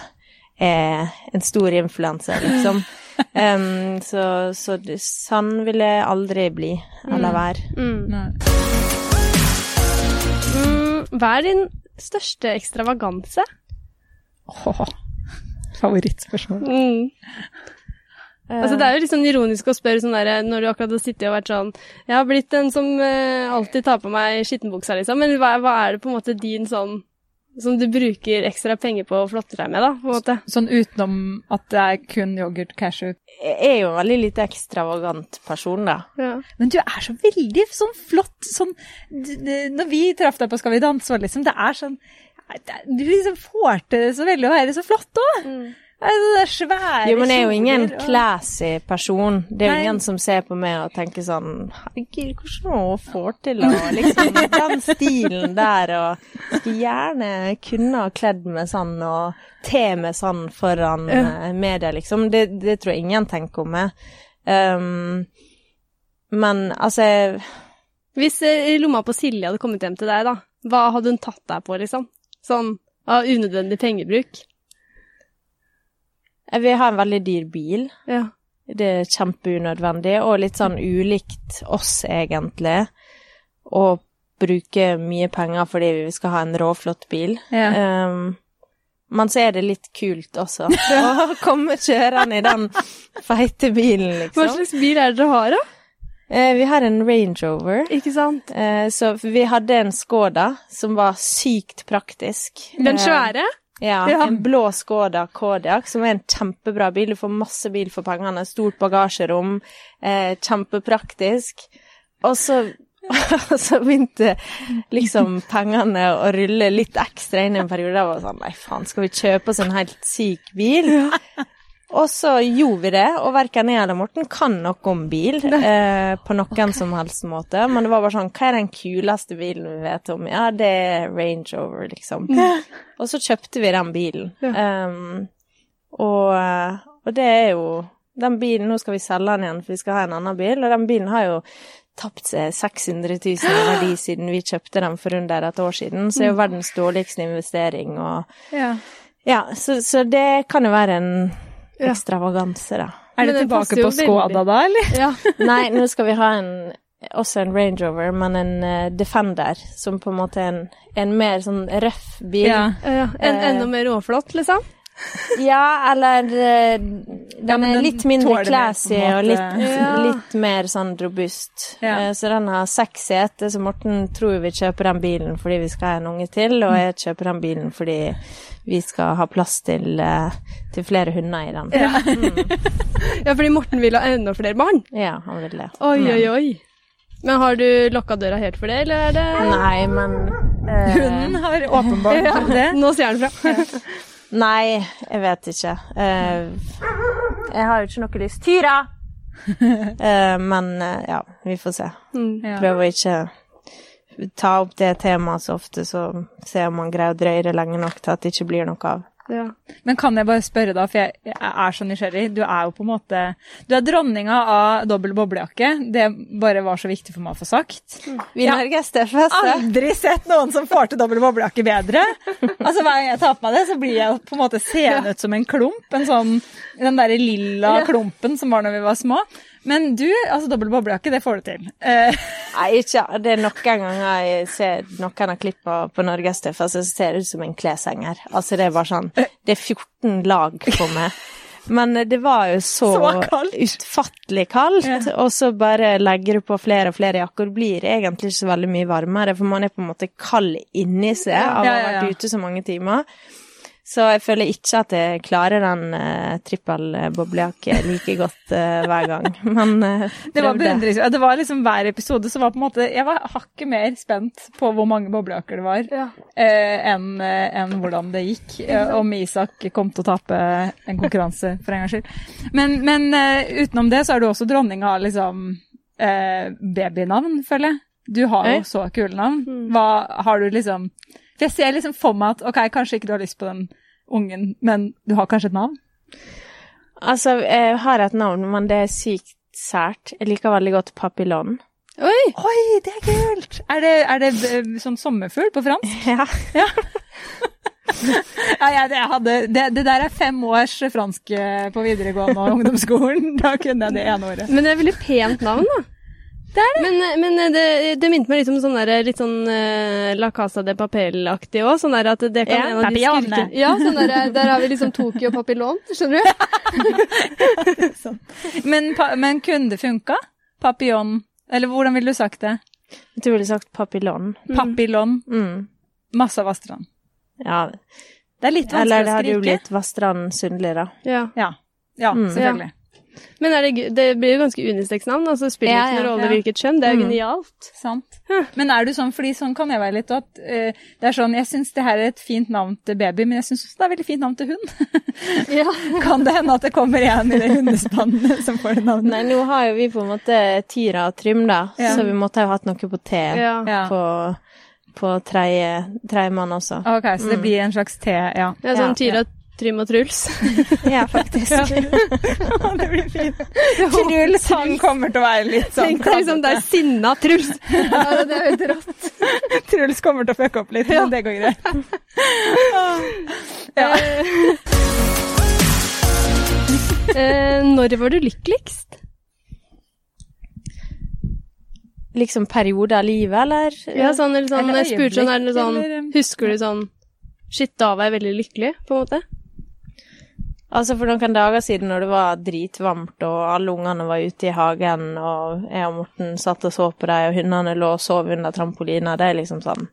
er en stor influenser, liksom. Um, så, så sånn vil jeg aldri bli, eller være. Mm. Mm, hva er din største ekstravaganse? Åh, favorittspørsmål. Mm. Altså, det er jo litt sånn ironisk å spørre sånn der, når du akkurat har sittet og vært sånn Jeg har blitt den som uh, alltid tar på meg skittenbuksa, liksom. Men hva, hva er det på en måte din sånn Som du bruker ekstra penger på å flotte deg med, da? på en måte? Sånn utenom at det er kun yoghurt cashew. Jeg er jo en veldig lite ekstravagant person, da. Ja. Men du er så veldig sånn flott sånn Når vi traff deg på Skal vi danse, liksom, det er sånn Du liksom får til det så veldig å være så flott òg. Mm. Det er svære Jo, men jeg er jo ingen og- classy person. Det er jo Nei. ingen som ser på meg og tenker sånn Herregud, hvordan hun får til å liksom Den stilen der, og skulle gjerne kunne ha kledd meg sånn og te meg sånn foran uh, media, liksom. Det, det tror jeg ingen tenker om meg. Um, men altså jeg- Hvis eh, lomma på Silje hadde kommet hjem til deg, da, hva hadde hun tatt deg på, liksom? Sånn av unødvendig pengebruk? jeg vil ha en veldig dyr bil. Ja. Det er kjempeunødvendig, og litt sånn ulikt oss, egentlig. Å bruke mye penger fordi vi skal ha en råflott bil. Ja. Um, men så er det litt kult også. Å komme kjørende i den feite bilen, Hva liksom. slags bil er det dere har, da? Eh, vi har en Range Rover. Ikke sant? Eh, så vi hadde en Skoda som var sykt praktisk. Den Eh, svære? ja, Ja. en blå Skoda Kodiaq, som er en kjempebra bil. Du får masse bil for pengene. Stort bagasjerom. Eh, kjempepraktisk. Og så, og så begynte liksom pengene å rulle litt ekstra inn i en periode. Jeg var sånn, nei faen, skal vi kjøpe oss en helt syk bil? Og så gjorde vi det, og verken jeg eller Morten kan noe om bil eh, på noen som helst måte. Men det var bare sånn, hva er den kuleste bilen vi vet om? Ja, det er Range Rover, liksom. Og så kjøpte vi den bilen. Um, og, eh, og det er jo Den bilen, nå skal vi selge den igjen, for vi skal ha en annen bil, og den bilen har jo tapt seg 600 000 i verdi siden vi kjøpte den for under et år siden, så det er jo verdens dårligste investering, og Ja. Ja, så, så det kan jo være en Ja. Ekstravaganse, da. Er det tilbake på Skoda da, eller? Ja. Nei, nå skal vi ha en også en Range Rover, men en uh, Defender, som på en måte er en, en mer sånn røff bil. Ja. ja. En, Eh. enda mer råflott, liksom? Ja, eller eh, Den Ja, den er litt mindre classy mer, og litt, Ja. litt mer sånn robust. Ja. Eh, Så den har seks seter, så Morten tror vi kjøper den bilen fordi vi skal ha en unge til, og jeg kjøper den bilen fordi vi skal ha plass til, eh, til flere hunder i den. Ja. ja, fordi Morten vil ha enda flere barn. Ja, han vil det. Oi, oi, oi. Men har du lukka døra helt for det, eller er det Nei, men eh, Hunden har åpenbart Ja, det. nå ser han fra. Nei, jeg vet ikke. Eh, jeg har jo ikke noe lyst. Tyra! Eh, men eh, ja, vi får se. Mm. Prøver å ikke ta opp det temaet så ofte, så ser om man greier å drøye det lenge nok til at det ikke blir noe av. Ja. Men kan jeg bare spørre, da, for jeg, jeg er så nysgjerrig. Du er jo på en måte Du er dronninga av dobbel boblejakke. Det bare var så viktig for meg å få sagt. Vi Ja. norgesstørste. Aldri sett noen som får til dobbel boblejakke bedre. Altså Hver gang jeg tar på meg det, så blir jeg på en måte seende ut som en klump. En sånn, Den derre lilla klumpen som var når vi var små. Men du, altså dobbel boblejakke, det får du til. Eh, Nei, ikke Det er noen ganger jeg ser noen av klippene på Norgestøffa, så ser det ut som en kleshenger. Altså, det er bare sånn Det er 14 lag på meg. Men det var jo så, Så kaldt. utfattelig kaldt, Ja. og så bare legger du på flere og flere jakker. Det blir egentlig ikke så veldig mye varmere, for man er på en måte kald inni seg av å ha vært ute så mange timer. Så jeg føler ikke at jeg klarer den uh, trippel-boblejakke like godt uh, hver gang. Men uh, det var beundringsverdig. Det var liksom hver episode så var på en måte Jeg var hakket mer spent på hvor mange boblejakker det var, Ja. uh, enn eh, enn hvordan det gikk. eh, om Isak kom til å tape en konkurranse, for en gangs skyld. Men, men eh, utenom det så er du også dronning av liksom eh, babynavn, føler jeg. Du har jo så kule navn. Hva har du liksom For jeg ser liksom for meg at ok, kanskje ikke du har lyst på den ungen, men du har kanskje et navn? Altså, jeg har et navn, men det er sykt sært. Jeg liker veldig godt papillon. Oi! Oi, det er kult! Er det, er det eh, sånn sommerfugl på fransk? Ja. Ja, ja, ja det, hadde, det, det der er fem års fransk eh, på videregående og ungdomsskolen. Da kunne jeg det ene året. Men det er veldig pent navn, da. Det er det. Men, men det, det minte meg litt om sånn der, litt sånn uh, La Casa de Papel-aktig òg. Sånn der at det kan Ja, en av de skurkene Ja, sånn der, der har vi liksom Tokyo papillon, skjønner du? Sånn. Men, pa, men kunne det funka? Papillon? Eller hvordan ville du sagt det? Jeg tror jeg ville sagt papillon. Papillon. Mm. Masse vassdrag. Ja. Det er litt Eller vanskelig det å hadde jo skrike. blitt Vassdrand Sundli, da. Ja. Ja, ja Mm. selvfølgelig. Men er det, det blir jo ganske unisex-navn, altså spiller Ja, ikke noen ja, rolle ja. hvilket kjønn. Det er jo Mm. genialt. Sant. Men er du sånn, fordi sånn kan jeg være litt, at uh, det er sånn, jeg syns det her er et fint navn til baby, men jeg syns også det er veldig fint navn til hund. Ja. kan det hende at det kommer en i det hundespannet som får det navnet? Nei, nå har jo vi på en måte Tyra og Trym, da, Ja. så vi måtte ha hatt noe på T Ja. Ja. på, på tredjemann også. Ok, så det blir en slags T, ja. Det er sånn Ja, Tyra, Trym og Truls. Ja, faktisk. det blir fint. Truls, han kommer til å være litt sånn Tenk deg liksom, det er sinna Truls. Ja, det er jo helt rått. Truls kommer til å fucke opp litt, men det går greit. Ja. Eh, når var du lykkeligst? Liksom periode av livet, eller? Ja, sånn, eller sånn, Eller jeg spurte sånn, er det sånn, eller- husker du sånn, shit, da var jeg veldig lykkelig, på en måte? Altså For noen dager siden når det var dritvarmt og alle ungene var ute i hagen, og jeg og Morten satt og så på dem, og hundene lå og sov under trampolina, det er liksom sånn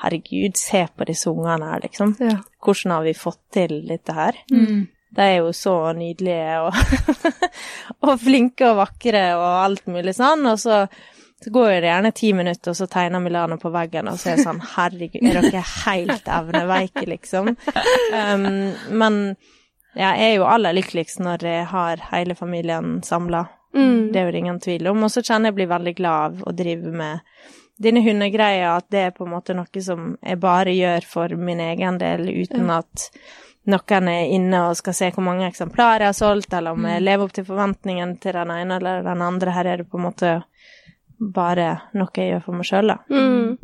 Herregud, se på disse ungene her, liksom. Ja. Hvordan har vi fått til dette her? Mm. De er jo så nydelige og, og flinke og vakre og alt mulig sånn, og så så går det gjerne ti minutter, og så tegner Milano på veggen, og så er det sånn Herregud, er dere helt evneveike, liksom? Um, men jeg er jo aller lykkeligst når jeg har hele familien samla. Mm. Det er jo det ingen tvil om. Og så kjenner jeg blir veldig glad av å drive med denne hundegreia, at det er på en måte noe som jeg bare gjør for min egen del, uten at noen er inne og skal se hvor mange eksemplarer jeg har solgt, eller om jeg lever opp til forventningen til den ene eller den andre. Her er det på en måte bare noe jeg gjør for meg sjøl, da. Mm.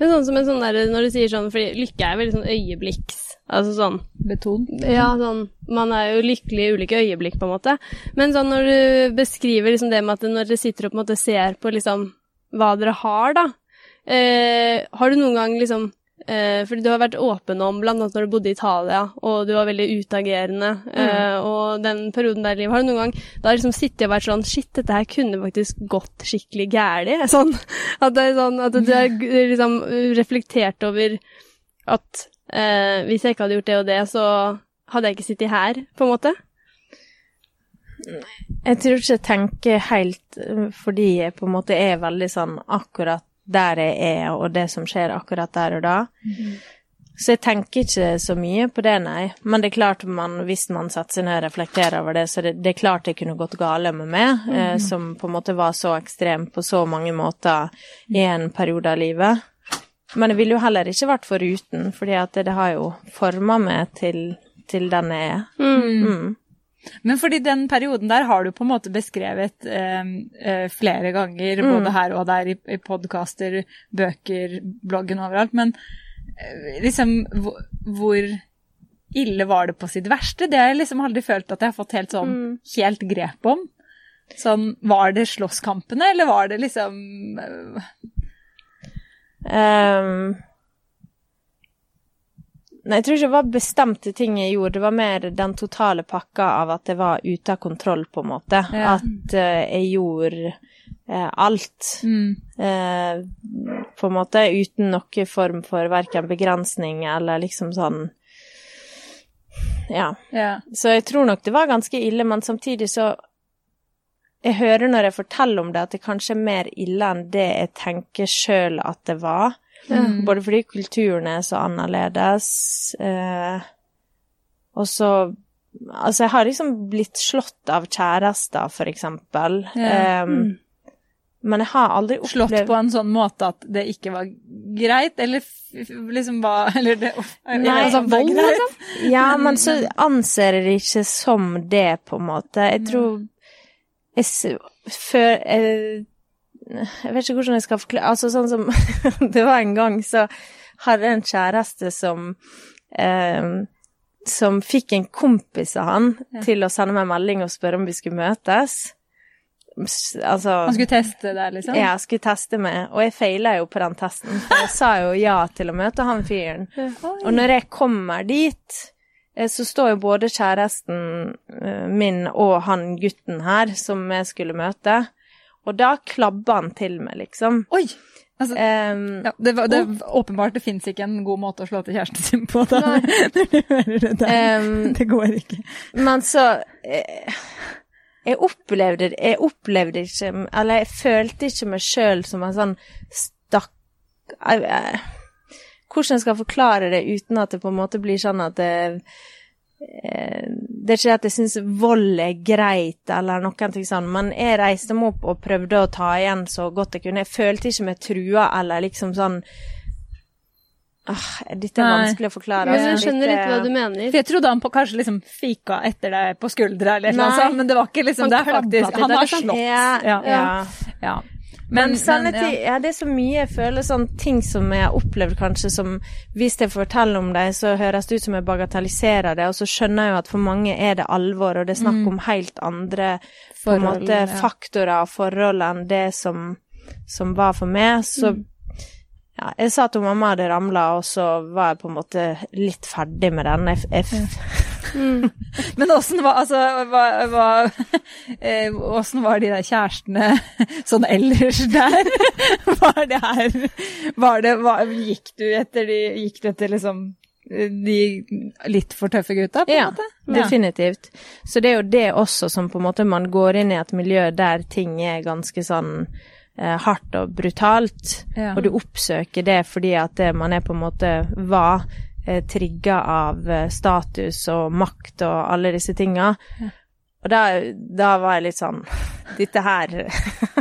Men sånn som en sånn der, når du sier sånn, fordi lykke er veldig sånn øyeblikks, altså sånn, Beton. ja, sånn, man er jo lykkelig i ulike øyeblikk, på en måte. Men sånn når du beskriver liksom det med at når dere sitter og på en måte ser på liksom hva dere har, da, eh, har du noen gang liksom eh, Fordi du har vært åpen om, blant annet når du bodde i Italia, og du var veldig utagerende. Eh, og den perioden der i livet, har du noen gang da liksom sittet og vært sånn Shit, dette her kunne faktisk gått skikkelig gæli? Sånn, at, det er sånn, at du har liksom reflektert over at eh, hvis jeg ikke hadde gjort det og det, så hadde jeg ikke sittet her, på en måte. Jeg tror ikke jeg tenker helt fordi jeg på en måte er veldig sånn akkurat der jeg er, og det som skjer akkurat der og da. Så jeg tenker ikke så mye på det, nei. Men det er klart, man, hvis man setter seg ned og reflekterer over det, så det, det er klart det kunne gått gale med meg, eh, som på en måte var så ekstrem på så mange måter i en periode av livet. Men jeg ville jo heller ikke vært foruten, fordi at det, det har jo forma meg til, til den jeg er. Mm. Men fordi den perioden der har du på en måte beskrevet eh, eh, flere ganger, både her og der, i, i podkaster, bøker, bloggen overalt. Men eh, liksom hvor, hvor ille var det på sitt verste? Det har jeg liksom aldri følt at jeg har fått helt sånn helt grep om. Sånn, var det slåsskampene, eller var det liksom eh, Ehm, nei, jeg tror ikke det var bestemte ting jeg gjorde, det var mer den totale pakka av at det var ute av kontroll, på en måte. Ja. At uh, jeg gjorde uh, alt. mm, uh, på en måte uten noen form for verken begrensning eller liksom sånn Ja. Ja. Så jeg tror nok det var ganske ille, men samtidig så Jeg hører når jeg forteller om det, at det kanskje er mer ille enn det jeg tenker sjøl at det var. Mm. Både fordi kulturen er så annerledes, eh, og så Altså, jeg har liksom blitt slått av kjærester, for eksempel. Ja. Em, Men jeg har aldri opplevd Slått på en sånn måte at det ikke var greit, eller liksom hva Eller det Nei, altså, vold, liksom? Ja, men så anser jeg det ikke som det, på en måte. Jeg tror jeg, før jeg, jeg vet ikke hvordan jeg skal forklare Altså sånn som Det var en gang så hadde jeg en kjæreste som eh, Som fikk en kompis av han til å sende meg melding og spørre om vi skulle møtes. Altså Han skulle teste det, liksom? Ja, skulle teste meg, og jeg feila jo på den testen. For jeg sa jo ja til å møte han fyren. Og når jeg kommer dit, eh, så står jo både kjæresten eh, min og han gutten her som jeg skulle møte, og da klabba han til meg, liksom. Oi! Altså, um, ja, det, var- det, åpenbart det fins ikke en god måte å slå til kjæresten sin på. Da, det der. em, det går ikke. Men så eh, Jeg opplevde Jeg opplevde ikke Eller jeg følte ikke meg sjøl som en sånn stakk... jeg- jeg- Hvordan jeg skal forklare det uten at det på en måte blir sånn at det eh, Det er ikke at jeg syns vold er greit eller noen ting sånn, men jeg reiste meg opp og prøvde å ta igjen så godt jeg kunne. Jeg følte ikke meg trua eller liksom sånn ah, Dette er Nei. vanskelig å forklare. Men altså. jeg skjønner litt hva du mener. For jeg trodde han på, kanskje liksom fika etter deg på skuldra, eller noe sånt, men det var ikke liksom Han det er faktisk, Han har slått. Ja, Ja. ja. Ja. Men, Men, sånne ja. ja, det er så mye jeg føler sånn ting som jeg har opplevd kanskje som Hvis jeg forteller om det, så høres det ut som jeg bagatelliserer det, og så skjønner jeg jo at for mange er det alvor, og det er snakk om helt andre Mm. Forhold, måte ja. faktorer og forhold enn det som, som var for meg. Så Mm. Ja, jeg sa hun mamma hadde ramla, og så var jeg på en måte litt ferdig med den. Jeg, jeg, Men åssen var, altså, hva, hva, eh, var de der kjærestene sånn ellers der? Var det her var det, var, Gikk du etter de Gikk du etter liksom de litt for tøffe gutta, på en Ja, måte? definitivt. Så det er jo det også som på en måte man går inn i et miljø der ting er ganske sånn eh, hardt og brutalt, Ja. og du oppsøker det fordi at man er på en måte var eh, trigga av eh, status og makt og alle disse tinga. Og da, da var jeg litt sånn Dette her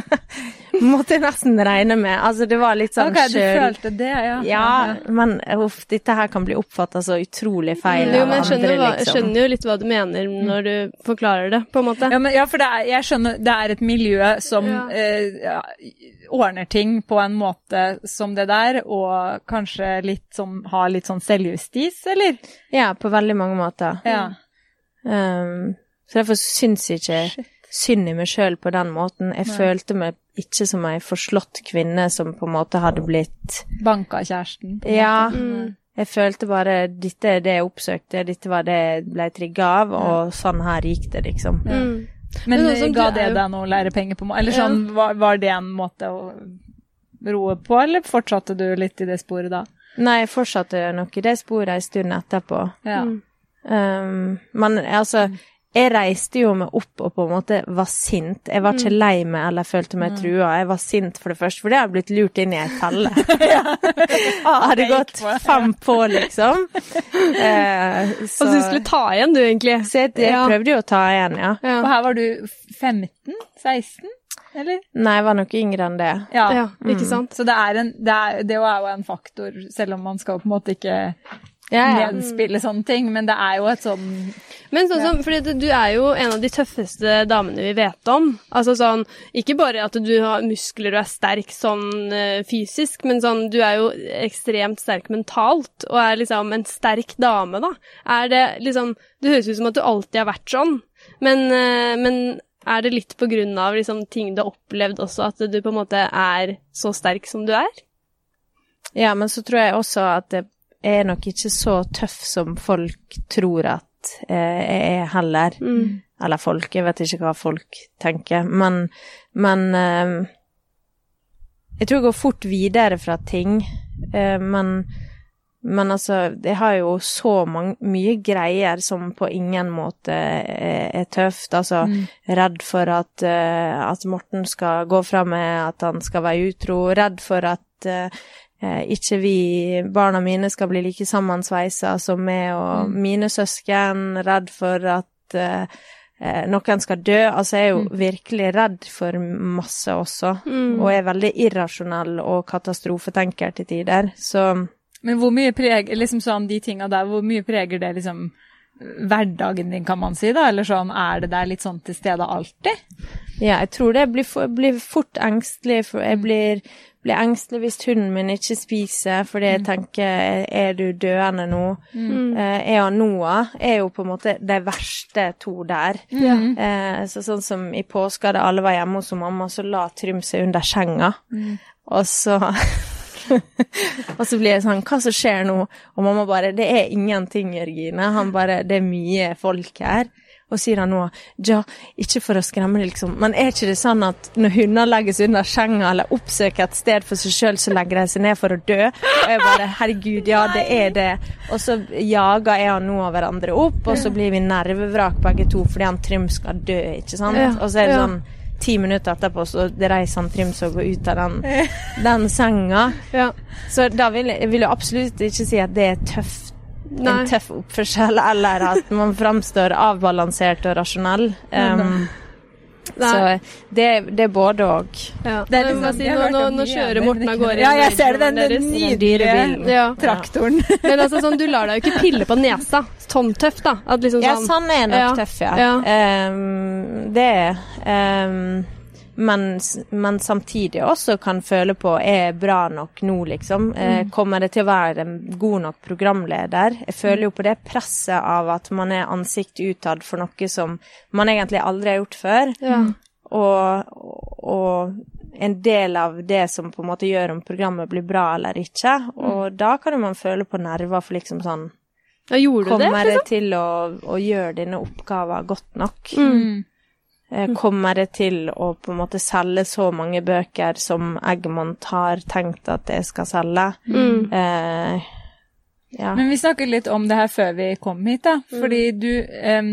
måtte jeg nesten regne med. Altså, det var litt sånn Ok, du sjøl- følte det, ja. ja, men uff, dette her kan bli oppfatta så utrolig feil Jo, men jeg skjønner, andre, hva, liksom. skjønner jo litt hva du mener når du forklarer det, på en måte. Ja, men, ja, for det er, jeg skjønner, det er et miljø som Ja. eh, ja, ordner ting på en måte som det der, og kanskje litt som har litt sånn selvjustis, eller? Ja, på veldig mange måter. Ja. Um, så derfor syns jeg ikke synd i meg sjøl på den måten. Jeg Nei. følte meg ikke som ei forslått kvinne som på en måte hadde blitt Banka kjæresten. på Ja. Mm. Jeg følte bare dette er det jeg oppsøkte, dette var det jeg ble trigga av, og sånn her gikk det, liksom. Ja. Mm. Men Men ga det deg noe lærepenger på? Eller sånn, var, var det en måte å roe på, eller fortsatte du litt i det sporet da? Nei, jeg fortsatte nok i det sporet ei stund etterpå. Ja. Mm. Um, men altså, jeg reiste jo meg opp og på en måte var sint. Jeg var ikke lei meg eller følte meg trua. Jeg var sint for det første, for det hadde blitt lurt inn i ei felle. Jeg hadde gått fem på, liksom. Eh, så Og du skulle ta igjen, du, egentlig. så jeg, jeg prøvde jo å ta igjen, ja. Ja. Og her var du 15? 16? Eller? Nei, jeg var nok yngre enn det. Ja. ja, ikke sant? Så det er, en, det, er, det er jo en faktor, selv om man skal på en måte ikke Ja, ja. nedspille sånne ting, men det er jo et sånn Men sånn som, fordi du er jo en av de tøffeste damene vi vet om. Altså sånn, ikke bare at du har muskler og er sterk sånn eh, fysisk, men sånn, du er jo ekstremt sterk mentalt, og er liksom en sterk dame, da. Er det liksom Det høres ut som at du alltid har vært sånn, men, eh, men er det litt på grunn av liksom ting du har opplevd også, at du på en måte er så sterk som du er? Ja, men så tror jeg også at jeg er nok ikke så tøff som folk tror at eh, jeg er heller. Mm. Eller folk, jeg vet ikke hva folk tenker. Men, men eh, Jeg tror jeg går fort videre fra ting. Eh, men, men altså, jeg har jo så mange, mye greier som på ingen måte er, er tøft. Altså, redd for at, eh, at Morten skal gå fra meg, at han skal være utro. Redd for at eh, eh, ikke vi, barna mine, skal bli like sammensveisa som meg og mine søsken. Redd for at eh, eh, noen skal dø. Altså, jeg er jo virkelig redd for masse også. Mm. Og er veldig irrasjonell og katastrofetenker til tider. Så Men hvor mye preger liksom sånn de tinga der, hvor mye preger det liksom hverdagen din, kan man si, da? Eller sånn, er det der litt sånn til stede alltid? ja, jeg tror det blir, for, blir fort engstelig. For jeg blir, blir engstelig hvis hunden min ikke spiser, fordi jeg tenker er du døende nå? Eh, jeg og Noah er jo på en måte de verste to der. Eh, så sånn som i påska da alle var hjemme hos mamma, så la Trym seg under senga. Og så Og så blir jeg sånn Hva som skjer nå? Og mamma bare Det er ingenting, Jørgine. Han bare Det er mye folk her. Og sier han nå Ja, ikke for å skremme deg, liksom, men er ikke det sånn at når hunder legger seg under senga eller oppsøker et sted for seg sjøl, så legger de seg ned for å dø? Og jeg bare Herregud, ja, det er det. Og så jager jeg og Noah hverandre opp, og så blir vi nervevrak begge to fordi han Trym skal dø, ikke sant? Og så er det sånn ti minutter etterpå så reiser han Trym seg og går ut av den, den senga. Ja. Så da vil jeg vil jeg absolutt ikke si at det er tøft, Nei. en tøff oppførsel, eller at man framstår avbalansert og rasjonell. Um, Nei. så det, det er både og. Ja. Det er liksom- sier- nå, nå, nå kjører Morten av gårde. Ja, jeg ser det, Den, den nydelige Ja. traktoren. Men altså sånn, du lar deg jo ikke pille på nesa. Sånn tøff, da. At liksom Ja, sånn sånn er nok Ja, tøff, ja. ja. Um, det er um, men, men samtidig også kan føle på er jeg bra nok nå, liksom. Eh, kommer det til å være en god nok programleder? Jeg føler jo på det presset av at man er ansikt utad for noe som man egentlig aldri har gjort før. Ja. Og, og en del av det som på en måte gjør om programmet blir bra eller ikke. Og da kan jo man føle på nerver for liksom sånn ja, Kommer det? liksom? jeg til å, å gjøre denne oppgaven godt nok? Mm. Eh, Kommer jeg til å på en måte selge så mange bøker som Egmont har tenkt at jeg skal selge? Mm. Eh, ja. Men vi snakket litt om det her før vi kom hit, da. Fordi du em,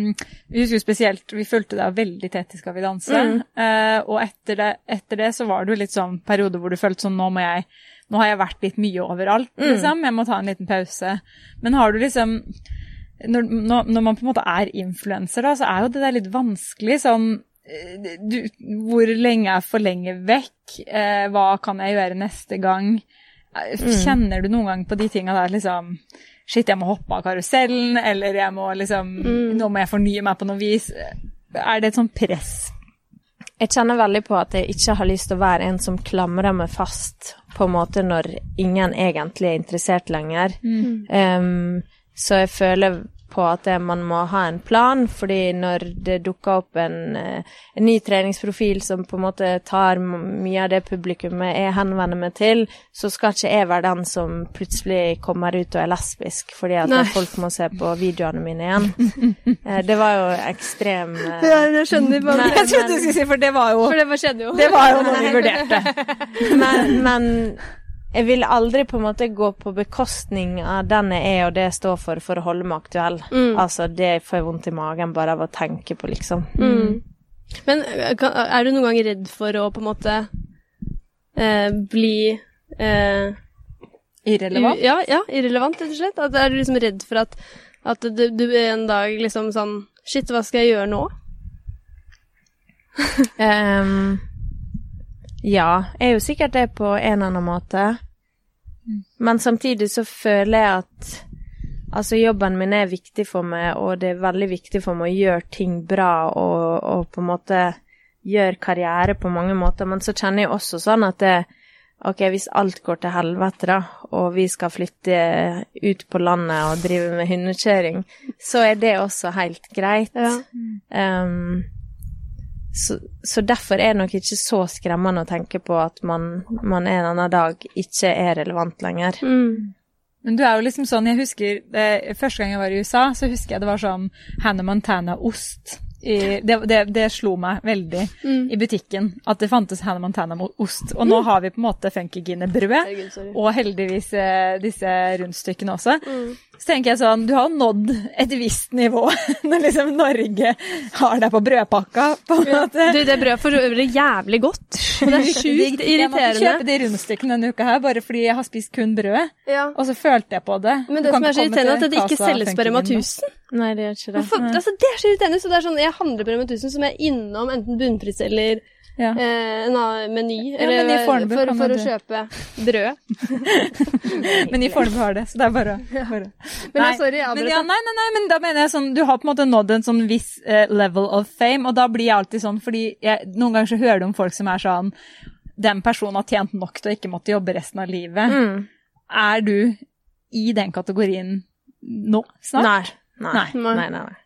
Vi husker jo spesielt Vi fulgte deg veldig tett i Skal vi danse. Eh, og etter det, etter det så var det jo litt sånn periode hvor du følte sånn Nå må jeg Nå har jeg vært litt mye overalt, liksom. Jeg må ta en liten pause. Men har du liksom når, når, man på en måte er influenser, da, så er jo det der litt vanskelig sånn eh, du, Hvor lenge er for lenge vekk? Eh, hva kan jeg gjøre neste gang? Eh, Kjenner du noen gang på de tinga der liksom Shit, jeg må hoppe av karusellen, eller jeg må liksom Nå må jeg fornye meg på noe vis. Er det et sånn press? Jeg kjenner veldig på at jeg ikke har lyst til å være en som klamrer meg fast, på en måte når ingen egentlig er interessert lenger. Um, så jeg føler på at det, man må ha en plan, fordi når det dukker opp en, eh, en ny treningsprofil som på en måte tar mye av det publikummet jeg henvender meg til, så skal ikke jeg være den som plutselig kommer ut og er lesbisk fordi at Nei. folk må se på videoene mine igjen. Eh, Det var jo ekstrem eh, Ja, jeg skjønner. hva du Nei. Jeg trodde du skulle si, for det var jo For det skjedde jo. Det var jo noe vi vurderte. men, men jeg vil aldri på en måte gå på bekostning av den jeg er og det jeg står for, for å holde meg aktuell. Mm. Altså, det får jeg vondt i magen bare av å tenke på, liksom. Mm. Men eh, er du noen gang redd for å på en måte eh, bli eh, Irrelevant. u- Ja, ja, irrelevant, rett og slett. At er du liksom redd for at, at du, du en dag liksom sånn Shit, hva skal jeg gjøre nå? Ehm, ja, jeg er jo sikkert det på en eller annen måte. Men samtidig så føler jeg at altså jobben min er viktig for meg, og det er veldig viktig for meg å gjøre ting bra og, og på en måte gjøre karriere på mange måter. Men så kjenner jeg også sånn at det, ok, hvis alt går til helvete, da, og vi skal flytte ut på landet og drive med hundekjøring, så er det også helt greit. Ja. Ehm, så, så derfor er det nok ikke så skremmende å tenke på at man, man en annen dag ikke er relevant lenger. Mm. Men du er jo liksom sånn, jeg husker det, Første gang jeg var i USA, så husker jeg det var sånn Hannah Montana-ost. I, det, det, det slo meg veldig Mm. i butikken at det fantes Hannah Montana-ost. Og nå har vi på en måte Funkygine-brød, og heldigvis eh, disse rundstykkene også. Mm. Så tenker jeg sånn, du har nådd et visst nivå når liksom Norge har deg på brødpakka, på en måte. Du, det brødet for øvrig er jævlig godt. Og det er sjukt irriterende. Jeg måtte kjøpe de rundstykkene denne uka her, bare fordi jeg har spist kun brødet. Ja. Og så følte jeg på det. Men det som er så irriterende, er at det ikke selges på Rema Funkygine nå. 1000. Nei, det gjør ikke det. For, altså, det er så irriterende. Så det er sånn, jeg handler på Rema 1000, som er innom enten bunnpris eller Ja. eh, en annen meny. Ja, eller, i Fornebu for, for å du. kjøpe brød. Men i Fornebu har det, så det er bare, bare. Men jeg, sorry, jeg men, avbrøt ja, nei, nei, nei, men da mener jeg sånn, du har på en måte nådd en sånn viss uh, level of fame, og da blir jeg alltid sånn, fordi jeg, noen ganger så hører du om folk som er sånn, den personen har tjent nok til å ikke måtte jobbe resten av livet. Mm. Er du i den kategorien nå, snart? Nei. Nei. Nei. Nei, nei, nei.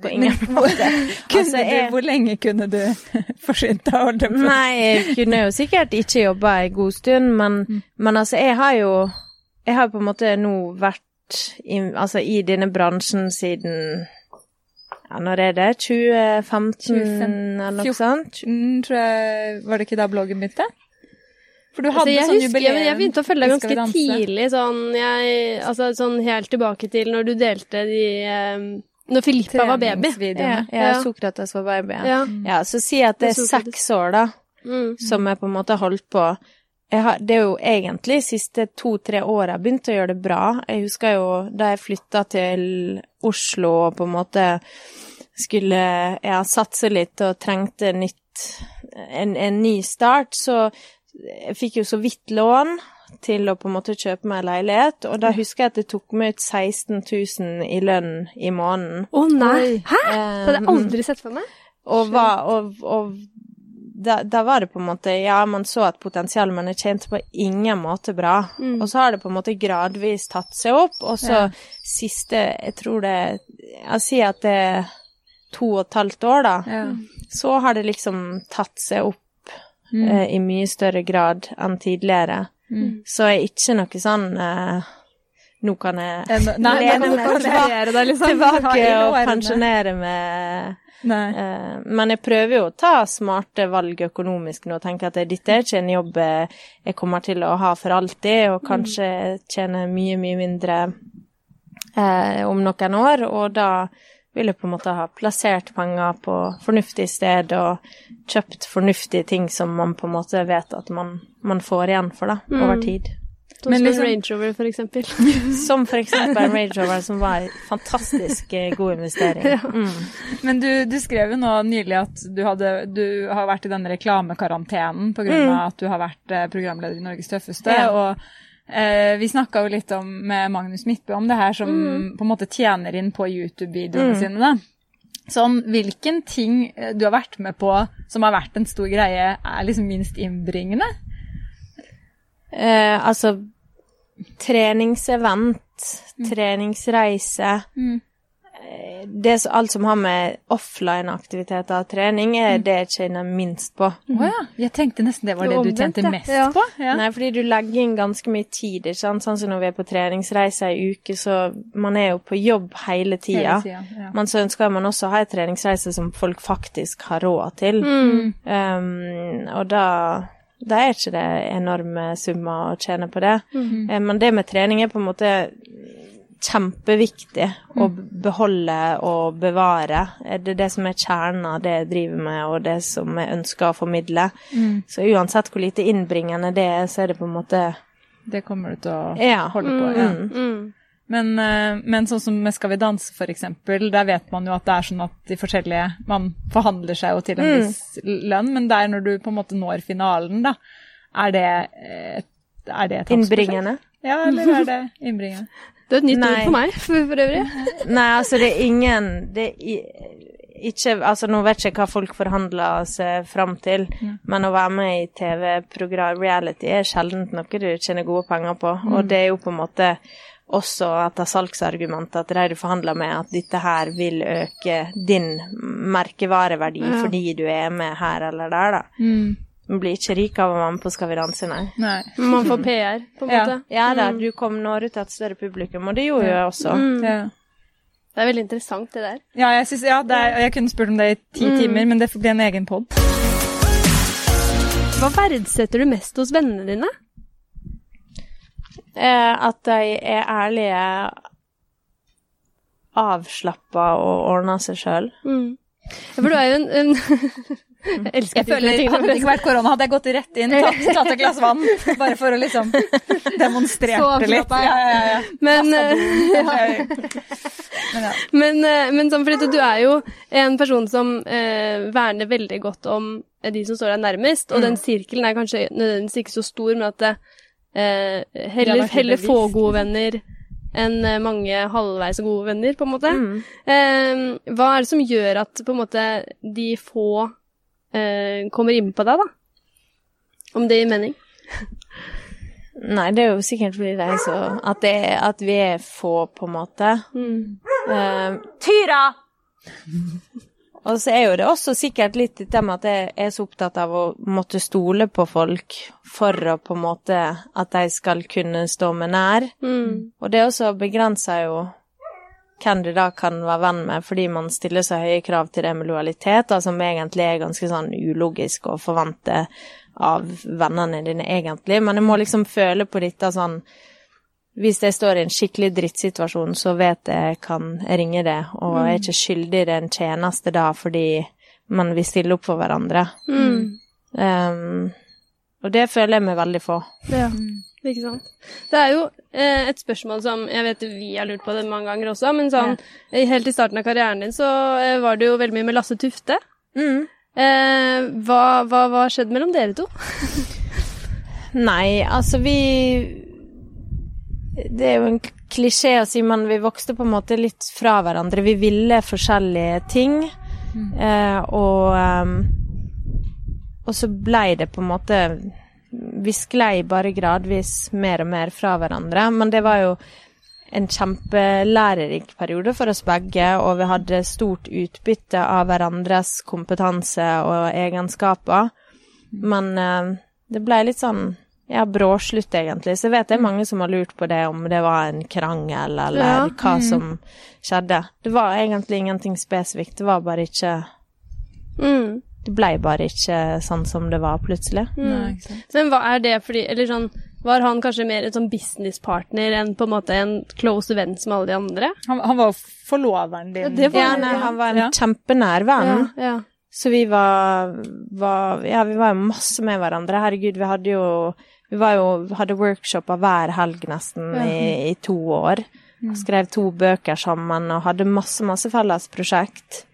På Men ingen måte. Kunne Altså, jeg- du, hvor lenge kunne du forsynt deg? holdt jeg på? Nei, jeg kunne jo sikkert ikke jobba ei god stund, men, men altså, jeg har jo Jeg har på en måte nå vært i, altså, i denne bransjen siden ja, når er det? 2015 eller noe sånt? 2014, tror jeg, var det ikke da bloggen begynte? For du Altså, hadde jeg sånn husker, ja, jeg begynte å følge deg ganske tidlig, sånn, jeg, altså, sånn helt tilbake til når du delte de um, Når Filippa var baby. Ja, ja. Sokrates var baby. Ja. Ja. ja, så si at det er seks år, da, Mm. som jeg på en måte har holdt på. Jeg har, det er jo egentlig siste to-tre åra jeg begynt å gjøre det bra. Jeg husker jo da jeg flytta til Oslo og på en måte skulle ja, satse litt og trengte nytt, en, en ny start, så jeg fikk jo så vidt lån til å på en måte kjøpe meg leilighet, og da husker jeg at det tok meg ut 16 000 i lønn i måneden. Å nei! Hæ? Eh, Det hadde jeg aldri sett for meg. og, var, og, og da, da var det på en måte Ja, man så et potensial, men jeg tjente på ingen måte bra. Mm. Og så har det på en måte gradvis tatt seg opp, og så Ja. siste Jeg tror det Jeg sier at det er to og et halvt år, da. Ja. Så har det liksom tatt seg opp Mm. eh, i mye større grad enn tidligere. Mm. Så er ikke noe sånn eh, Nå kan jeg Eh, Nei, lene meg tilbake, deg, liksom. tilbake og pensjonere med Nei. Eh, Men jeg prøver jo å ta smarte valg økonomisk nå og tenke at dette er ikke en jobb eh, jeg kommer til å ha for alltid, og kanskje tjene mye, mye mindre eh, om noen år, og da vil jeg på en måte ha plassert penger på fornuftig sted og kjøpt fornuftige ting som man på en måte vet at man, man får igjen for, da, over tid. Som en som liksom- Range Rover, for eksempel. Som for eksempel en Range Rover, som var en fantastisk eh, god investering. Mm. Men du, du skrev jo nå nylig at du, hadde, du har vært i denne reklamekarantenen pga. Mm. av at du har vært eh, programleder i Norges tøffeste. Ja. Og eh, vi snakka jo litt om, med Magnus Midtbø om det her som på en måte tjener inn på YouTube-videoene Mm. sine. da. Sånn, hvilken ting eh, du har vært med på som har vært en stor greie, er liksom minst innbringende? Eh, altså treningsevent, treningsreise, Mm. Det, alt som har med offline-aktiviteter og trening, er det jeg tjener minst på. Å ja. Jeg tenkte nesten det var Det du tjente mest Ja. på. Ja. Nei, fordi du legger inn ganske mye tid, ikke sant. Sånn som når vi er på treningsreise ei uke, så man er jo på jobb hele tida. Hele. Men så ønsker man også å ha en treningsreise som folk faktisk har råd til. Mm. Um, og da, da er ikke det enorme summer å tjene på det. Mm. Men det med trening er på en måte kjempeviktig å Mm. beholde og bevare. Eh, Det er det som er kjernen av det jeg driver med, og det som jeg ønsker å formidle. Mm. Så uansett hvor lite innbringende det er, så er det på en måte Det kommer du til å Ja. holde på. Ja. Mm. Mm. Men, eh, men sånn som med Skal vi danse, for eksempel, der vet man jo at det er sånn at de forskjellige Man forhandler seg jo til en Mm. viss lønn, men der når du på en måte når finalen, da, er det et, er det tapsprosjekt? Innbringende? Ja, eller er det innbringende? Det er et nytt Nei. ord for meg, for, for øvrig. Nei, altså det er ingen Det er ikke Altså nå vet jeg ikke hva folk forhandler seg fram til, men å være med i TV-program, reality, er sjelden noe du tjener gode penger på. Og det er jo på en måte også etter salgsargumentet at de du forhandler med, at dette her vil øke din merkevareverdi Ja. fordi du er med her eller der, da. Mm. Du blir ikke rik av å være med på Skal vi danse, nei. Nei. Man får PR, på en Ja. måte. Ja da, du kom når ut til et større publikum, og det gjorde jeg også. Mm. Ja. Det er veldig interessant, det der. Ja, jeg, synes, ja det er, jeg kunne spurt om det i ti Mm. timer, men det får bli en egen pod. Hva verdsetter du mest hos vennene dine? Eh, at de er ærlige, avslappa og ordner seg sjøl. Mm. Ja, for du er jo en, en Jeg elsker Jeg føler, Hadde det ikke vært korona, hadde jeg gått rett inn, tatt, tatt et glass vann, bare for å liksom demonstrere litt. Ja, ja, ja. Men, eh. Men ja. men, eh, men sånn, fordi du er jo en person som eh, verner veldig godt om de som står deg nærmest, og den sirkelen er kanskje nødvendigvis ikke så stor, men at det, eh, heller, heller få gode venner enn eh, mange halvveis gode venner, på en måte. Mm. Eh, hva er det som gjør at på en måte de få eh, kommer inn på deg, da? Om det gir mening? Nei, det er jo sikkert fordi det er så At, det at vi er få, på en måte. Eh, Tyra! Og så er jo det også sikkert litt dette med at jeg er så opptatt av å måtte stole på folk for å på en måte At de skal kunne stå meg nær. Mm. Og det også begrenser jo hvem du da kan være venn med, fordi man stiller så høye krav til det med lojalitet, da, som egentlig er ganske sånn ulogisk å forvente av vennene dine, egentlig. Men jeg må liksom føle på dette sånn Hvis jeg står i en skikkelig drittsituasjon, så vet jeg jeg kan ringe det, og jeg er ikke skyldig i den tjeneste da fordi man vil stille opp for hverandre. Mm. Um, og det føler jeg meg veldig få. Ja, ikke sant. Det er jo eh, et spørsmål som jeg vet vi har lurt på det mange ganger også, men sånn ja. helt i starten av karrieren din så eh, var det jo veldig mye med Lasse Tufte. Mm. Eh, hva, hva, hva skjedde mellom dere to? Nei, altså vi Det er jo en klisjé å si, men vi vokste på en måte litt fra hverandre. Vi ville forskjellige ting, eh, og ehm, Og så blei det på en måte Vi sklei bare gradvis mer og mer fra hverandre, men det var jo en kjempelærerik periode for oss begge, og vi hadde stort utbytte av hverandres kompetanse og egenskaper. Men eh, det ble litt sånn ja, bråslutt, egentlig. Så jeg vet det er mange som har lurt på det, om det var en krangel, eller Ja. hva som skjedde. Det var egentlig ingenting spesifikt. Det var bare ikke Mm. Det blei bare ikke sånn som det var plutselig. Nei. Men hva er det fordi Eller sånn Var han kanskje mer en sånn businesspartner enn på en måte en close venn som alle de andre? Han, han var forloveren din. Ja, det var- Ja, nei, han var en Ja. kjempenær venn. Ja, ja. Så vi var, var Ja, vi var jo masse med hverandre. Herregud, vi hadde jo Vi var jo, hadde workshoper hver helg nesten i, i to år. Skrev to bøker sammen og hadde masse, masse felles prosjekt.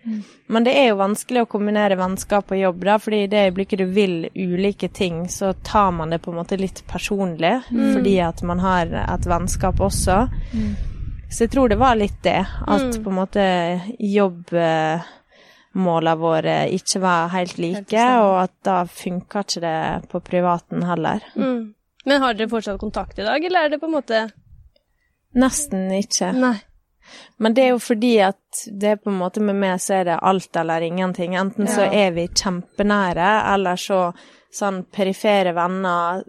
Men det er jo vanskelig å kombinere vennskap og jobb, da, fordi i det øyeblikket du vil ulike ting, så tar man det på en måte litt personlig, fordi at man har et vennskap også. Så jeg tror det var litt det, at på en måte jobbmålene våre ikke var helt like, og at da funka ikke det på privaten heller. Mm. Men har dere fortsatt kontakt i dag, eller er det på en måte Nesten ikke. Nei. Men det er jo fordi at det er på en måte med meg så er det alt eller ingenting. Enten så er vi kjempenære, eller så sånn perifere venner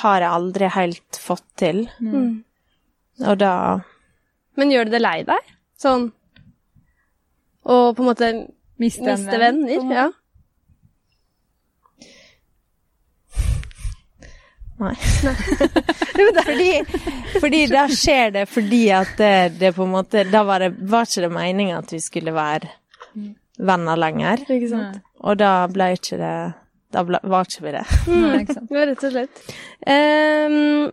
har jeg aldri helt fått til. Mm. Og da Men gjør det det lei deg? Sånn og på en måte Miste miste venn, venner? Ja. Nei. fordi, fordi da skjer det fordi at det, det på en måte Da var, det, var ikke det meninga at vi skulle være venner lenger. Ikke sant? Og da ble ikke det Da ble, var ikke vi det. Nei, ikke sant. Ja, rett og slett. Um,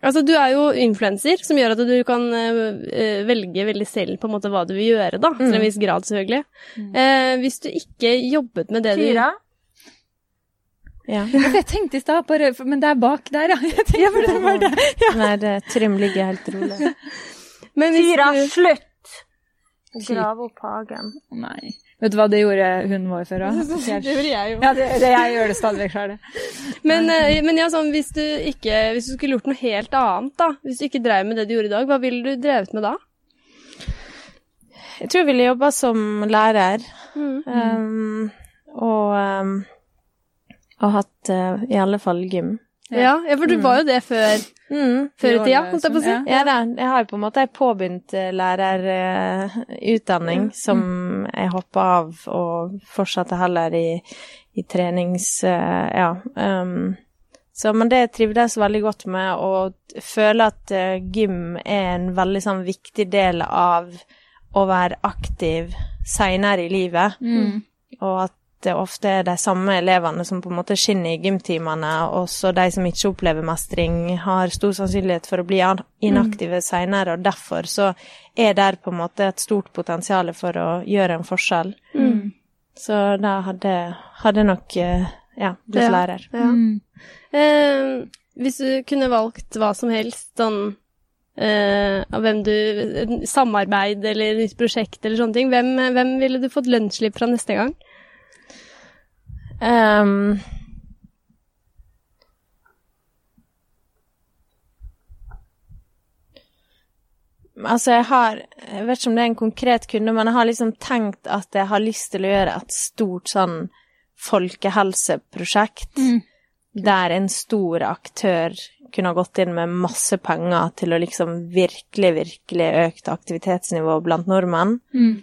altså, du er jo influenser, som gjør at du kan eh, eh, velge veldig selv på en måte hva du vil gjøre, da. Til en viss grad, selvfølgelig. Eh, hvis du ikke jobbet med det du Ja. Ja, Jeg tenkte i stad, men det er bak der, ja. Jeg tenkte det var det. Nei, det, Trym ligger helt rolig. Men Tyra, slutt! Grav opp hagen. Nei. Vet du hva det gjorde hunden vår før? òg? Det gjorde jeg jo. Ja, det, det, jeg gjør det stadig vekk sjøl, det. Men, eh, men ja, sånn, hvis du ikke Hvis du skulle gjort noe helt annet, da. Hvis du ikke drev med det du gjorde i dag, hva ville du drevet med da? Jeg tror jeg ville jobba som lærer. Mm. Um, og, um, og hatt uh, i alle fall gym. Ja, ja, for du var jo det før, Mm. før i tida, holdt jeg på å si. Ja. Ja da, jeg har jo på en måte påbegynt eh, lærerutdanning som jeg hoppa av og fortsatte heller i, i trenings... Uh, ja. Um, så, men det trivdes veldig godt med, og føler at uh, gym er en veldig sånn viktig del av å være aktiv seinere i livet. Mm. Og at det ofte er de samme elevene som på en måte skinner i gymtimene, og så de som ikke opplever mestring, har stor sannsynlighet for å bli inaktive inaktive seinere, og derfor så er der på en måte et stort potensial for å gjøre en forskjell. Mm. Så da hadde hadde nok eh, ja, blitt Ja. lærer. Ja. Mm. Eh, hvis du kunne valgt hva som helst, sånn eh, av hvem du Samarbeid eller nytt prosjekt eller sånne ting, hvem, hvem ville du fått lønnsslipp fra neste gang? Ehm, altså, jeg har Jeg vet ikke om det er en konkret kunde, men jeg har liksom tenkt at jeg har lyst til å gjøre et stort sånn folkehelseprosjekt Mm. der en stor aktør kunne ha gått inn med masse penger til å liksom virkelig, virkelig økt aktivitetsnivå blant nordmenn. Mm.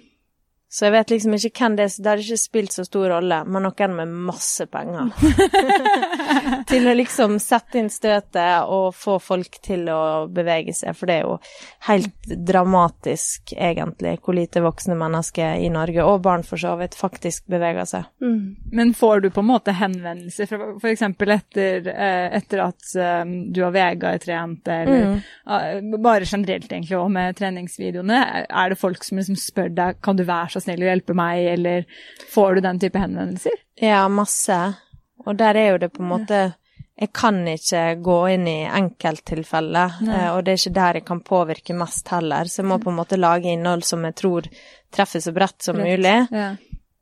Så jeg vet liksom ikke hvem det er, det hadde ikke spilt så stor rolle, men noen med masse penger. til å liksom sette inn støtet og få folk til å bevege seg, for det er jo helt dramatisk, egentlig, hvor lite voksne mennesker i Norge, og barn for så vidt, faktisk beveger seg. Men får du på en måte henvendelser fra f.eks. Etter, eh, etter at eh, du og Vegard trente, eller Mm. eh, bare generelt egentlig og med treningsvideoene? Er det folk som liksom spør deg kan du være så snill å hjelpe meg, eller får du den type henvendelser? Ja, masse. Og der er jo det på en måte Jeg kan ikke gå inn i enkelttilfeller, eh, og det er ikke der jeg kan påvirke mest heller, så jeg må på en måte lage innhold som jeg tror treffer så bredt som mulig, Ja.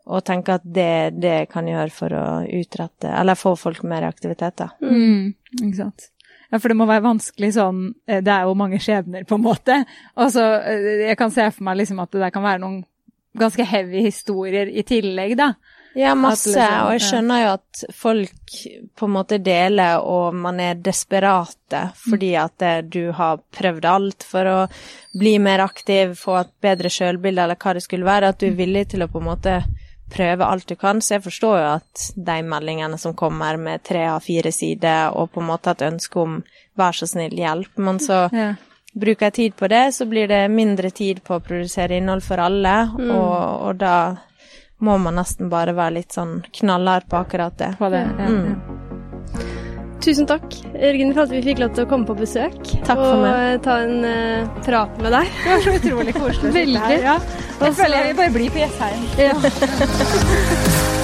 og tenke at det er det jeg kan gjøre for å utrette Eller få folk mer aktivitet, da. Mm, ikke sant. Ja, for det må være vanskelig sånn eh, Det er jo mange skjebner, på en måte. Altså, eh, Jeg kan se for meg liksom at det der kan være noen ganske heavy historier i tillegg, da. Ja, masse, liksom, og jeg skjønner jo at folk på en måte deler, og man er desperate fordi at det, du har prøvd alt for å bli mer aktiv, få et bedre sjølbilde, eller hva det skulle være, at du er villig til å på en måte prøve alt du kan. Så jeg forstår jo at de meldingene som kommer med tre av fire sider, og på en måte et ønske om vær så snill, hjelp, men så Ja. Bruker jeg tid på det, så blir det mindre tid på å produsere innhold for alle, og, og da må man nesten bare være litt sånn knallhard på akkurat det. På det. Ja. Mm. Tusen takk, Jørgen, for at vi fikk lov til å komme på besøk. Takk for og ta en uh, prat med deg. Det var så utrolig koselig å sitte her. Ja. Jeg føler jeg vil bare bli på Jessheim. Ja.